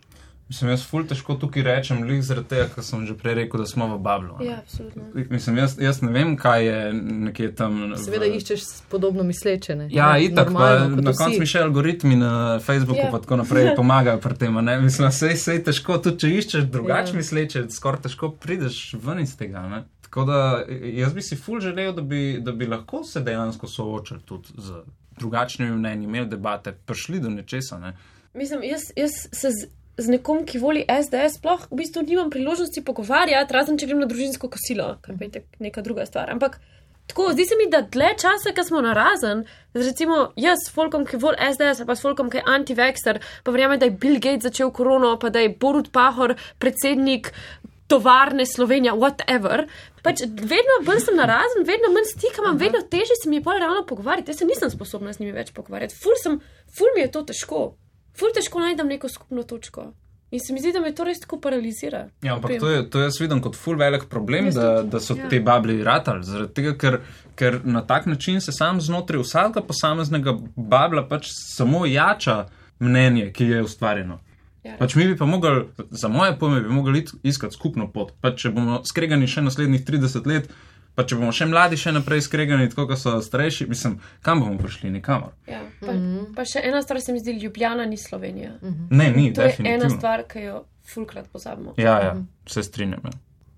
Mislim, jaz ful težko tukaj rečem, lih zaradi tega, ker sem že prej rekel, da smo v Bablu.
Ja, absolutno.
Mislim, jaz, jaz ne vem, kaj je nekje tam.
Seveda v... iščeš podobno misleče. Ne?
Ja, ja itak, pa na koncu mi še algoritmi na Facebooku ja. pa tako naprej [laughs] pomagajo pri tem. Mislim, sej, sej težko, tudi če iščeš drugače ja. misleče, skoraj težko prideš ven iz tega. Ne? Tako da jaz bi si ful želel, da bi, da bi lahko se dejansko soočali tudi z drugačnimi mnenji, imeli debate, prišli do nečesa. Ne?
Mislim, jaz, jaz se. Z z nekom, ki voli SDS, sploh v bistvu nimam priložnosti pogovarjati, razen če grem na družinsko kosilo, kar je neka druga stvar. Ampak tako, zdi se mi, da dlje časa, ki smo na razen, recimo jaz s folkom, ki voli SDS, pa s folkom, ki je anti-vexter, pa verjamem, da je Bill Gates začel korono, pa da je Borut Pahor predsednik. Tovarne Slovenija, whatever. Pač vedno bolj sem na razen, vedno manj stikam, vedno težje se mi je bolj realno pogovarjati. Jaz se nisem sposobna z njimi več pogovarjati. Ful, sem, ful mi je to težko ful težko najdem neko skupno točko. In se mi zdi, da me to res tako paralizira.
Ja, ampak to, je, to jaz vidim kot ful velik problem, da, da so ja. te babli ratali. Zaradi tega, ker, ker na tak način se sam znotraj vsakega posameznega babla pač samo jača mnenje, ki je ustvarjeno. Ja, pač mi bi pa mogli, za moje pojme, bi mogli iskati skupno pot. Pač če bomo skregani še naslednjih 30 let, Pa če bomo še mladi, še naprej skregani, tako kot so starejši, mislim, kam bomo prišli, nikamor.
Ja, pa, mm -hmm. pa še ena stvar se mi zdi, Ljubljana ni Slovenija. Mm
-hmm. Ne, ni.
To je ena stvar, ki jo fulkrat pozabimo.
Ja, ja, se strinjam. Ja.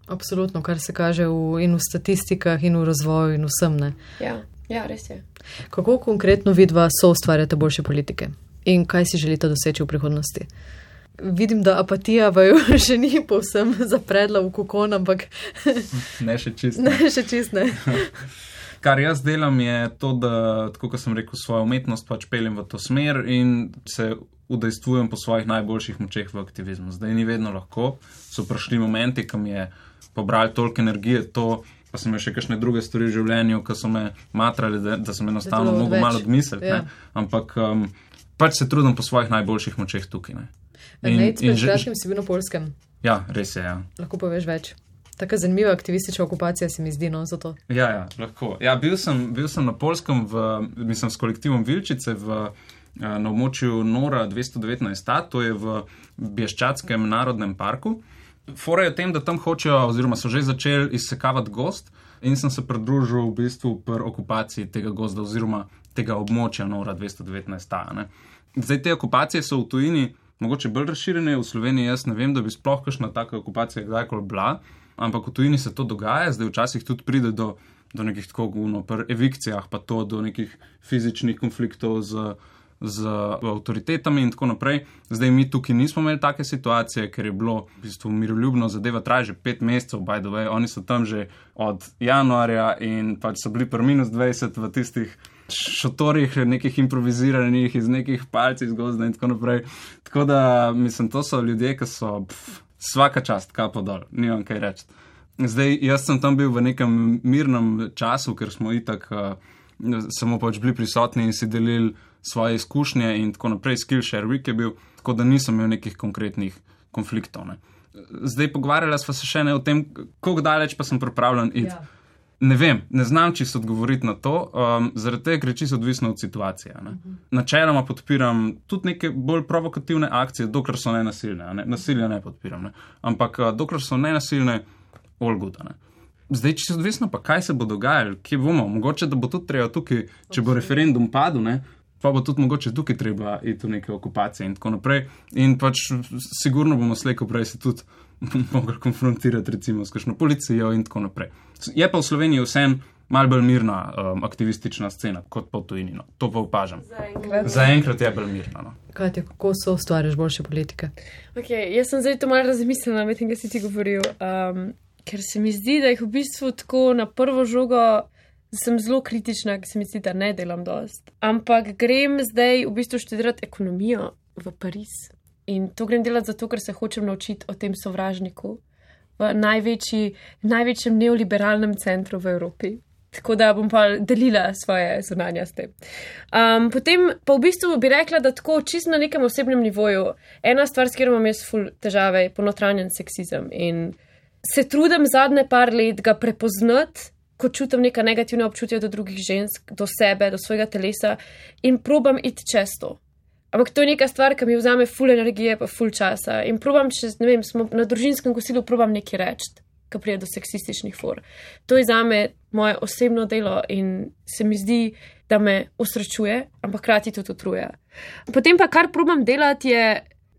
Absolutno, kar se kaže v, in v statistikah, in v razvoju, in vsem. Ne.
Ja, ja, res je.
Kako konkretno vidva so ustvarjate boljše politike in kaj si želite doseči v prihodnosti? Vidim, da apatija vaju [laughs] še ni povsem zapredla v kokon, ampak.
ne še čist.
Ne [laughs] še čist. Ne. [laughs]
Kar jaz delam je to, da, tako kot sem rekel, svojo umetnost pač peljem v to smer in se udejstvujem po svojih najboljših močeh v aktivizmu. Zdaj ni vedno lahko, so prišli momenti, ko mi je pobrali toliko energije, to, pa sem še kakšne druge stvari v življenju, ki so me matrali, da, da sem enostavno mogel malo odmisliti. Ja. Ampak um, pač se trudim po svojih najboljših močeh tukaj. Ne.
Nec, pred kratkim si bil na Polskem.
Ja, res je. Ja.
Lahko poveš več. Tako zanimiva aktivistična okupacija se mi zdi, no, za to.
Ja, ja, lahko. Ja, bil sem, bil sem na Polskem, v, mislim, s kolektivom Vilčice v, eh, na območju Nora 219, to je v Bješčatskem narodnem parku. Fora je v tem, da tam hočejo, oziroma so že začeli izsekavati gost in sem se pridružil v bistvu pri okupaciji tega gozda oziroma tega območja Nora 219. Zdaj te okupacije so v tujini mogoče bolj razširjene, v Sloveniji jaz ne vem, da bi sploh kakšna taka okupacija kdajkoli bila, ampak v tujini se to dogaja, zdaj včasih tudi pride do, do nekih tako guno, pri evikcijah, pa to do nekih fizičnih konfliktov z, z avtoritetami in tako naprej. Zdaj mi tukaj nismo imeli take situacije, ker je bilo v bistvu miroljubno, zadeva traja že pet mesecev, by the way, oni so tam že od januarja in pač so bili pri minus 20 v tistih šotorih, nekih improviziranih, iz nekih palcev, iz gozda in tako naprej. Tako da mislim, to so ljudje, ki so pf, vsaka čast, kapo dol, nimam kaj reči. Zdaj, jaz sem tam bil v nekem mirnem času, ker smo itak uh, samo pač bili prisotni in si delili svoje izkušnje in tako naprej. Skillshare week je bil, tako da nisem imel nekih konkretnih konfliktov. Ne. Zdaj, pogovarjali smo se še ne o tem, kako daleč pa sem pripravljen iti. Ja. Ne vem, ne znam čisto odgovoriti na to, um, zaradi tega, ker je čisto odvisno od situacije. Ne. Načeloma podpiram tudi neke bolj provokativne akcije, dokler so nenasilne. Ne. Nasilje ne podpiram, ne. ampak uh, dokler so nenasilne, olguda. Ne. Zdaj, če se odvisno, pa kaj se bo dogajalo, kje bomo, mogoče da bo tudi treba tukaj, če bo referendum padel, ne, pa bo tudi mogoče tukaj treba iti v neke okupacije in tako naprej. In pač sigurno bomo slejko prej se tudi [laughs] mogli konfrontirati recimo s kakšno policijo in tako naprej. Je pa v Sloveniji vsem mal bolj mirna um, aktivistična scena kot po tujini. No. To pa opažam. Zaenkrat za je bolj mirna. No.
Katja, kako so ustvarjali boljše politike?
Okay, jaz sem zdaj to malo razmislila, medtem ko si ti govoril, um, ker se mi zdi, da jih v bistvu tako na prvo žogo. Sem zelo kritična, ker se mi zdi, da ne delam dost. Ampak grem zdaj v bistvu študirati ekonomijo v Pariz. In to grem delati zato, ker se hočem naučiti o tem sovražniku v največji, največjem neoliberalnem centru v Evropi. Tako da bom pa delila svoje zunanja s tem. Um, potem pa v bistvu bi rekla, da tako čisto na nekem osebnem nivoju, ena stvar, s katero imam jaz ful težave, je ponotranjen seksizem. In se trudim zadnje par let ga prepoznati, ko čutim neka negativna občutja do drugih žensk, do sebe, do svojega telesa in probam iti čez to. Ampak to je neka stvar, ki mi vzame ful energije, pa ful časa. In probam, če ne vem, smo na družinskem kosilu, probam nekaj reči, ki prije do seksističnih for. To je zame moje osebno delo in se mi zdi, da me usrečuje, ampak hkrati tudi utruje. Potem pa kar probam delati je,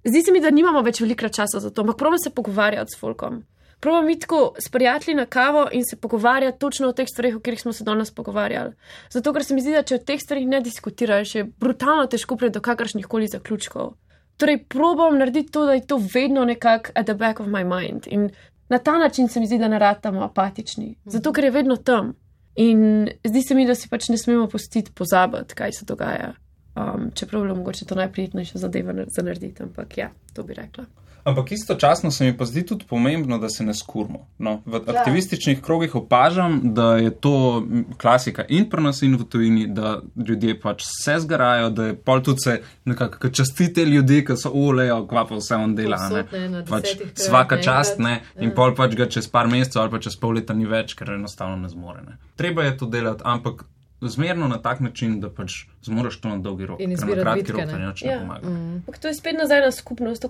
zdi se mi, da nimamo več veliko časa za to, ampak probam se pogovarjati s folkom. Probam biti tako s prijatelji na kavo in se pogovarjati točno o teh stvarih, o katerih smo se danes pogovarjali. Zato, ker se mi zdi, da če o teh stvarih ne diskutiraš, je brutalno težko priti do kakršnih koli zaključkov. Torej, probam narediti to, da je to vedno nekako at the back of my mind. In na ta način se mi zdi, da ne ratamo apatični. Zato, ker je vedno tam. In zdi se mi, da si pač ne smemo pustiti pozabiti, kaj se dogaja. Um, čeprav je mogoče to najprijetnejša zadeva za narediti, ampak ja, to bi rekla.
Ampak istočasno se mi pa zdi tudi pomembno, da se ne skurmo. No, v ja. aktivističnih krogih opažam, da je to klasika in pri nas in v tujini, da ljudje pač se zgarajo, da je pol tudi se nekako častite ljudi, ki so ulejo, kva pa vse on dela. Ne, pač svaka čast ne in ja. pol pač ga čez par mesecev ali pa čez pol leta ni več, ker enostavno ne zmore. Ne. Treba je to delati, ampak zmerno na tak način, da pač zmoriš to na dolgi rok.
In izbiraš kratki rok,
da neč ne pomaga. Mm.
To je spet nazaj na skupnost,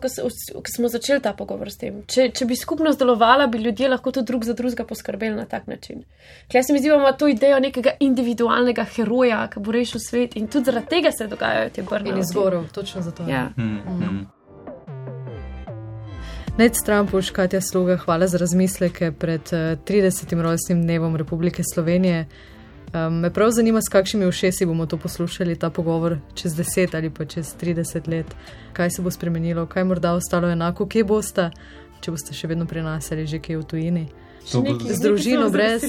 ki smo začeli ta pogovor s tem. Če, če bi skupnost delovala, bi ljudje lahko tudi drug za drugega poskrbeli na tak način. Kaj se mi zdi, imamo to idejo nekega individualnega heroja, ki bo rešil svet in tudi zaradi tega se dogajajo te brne.
In izvorov, točno zato.
Ja. Mm, mm.
Mm. Ned Strampuš, Katja Sluga, hvala za razmisleke pred 30. Eh, rojstnim dnevom Republike Slovenije. Um, me prav zanima, s kakšnimi ušesi bomo to poslušali, ta pogovor čez 10 ali pa čez 30 let. Kaj se bo spremenilo, kaj morda ostalo enako, kje boste, če boste še vedno pri nas ali že kje v tujini.
Bo...
Z družino brez.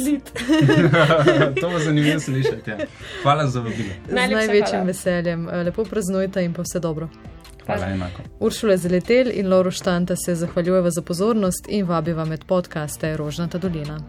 [laughs]
to bo zanimivo slišati. Ja. Hvala za vabilo.
Z največjim hvala. veseljem. Eh, lepo praznujte in pa vse dobro.
Hvala enako.
Uršula Zeletel in Lauro Štanta se zahvaljujeva za pozornost in vabiva med podkaste Rožnata dolina.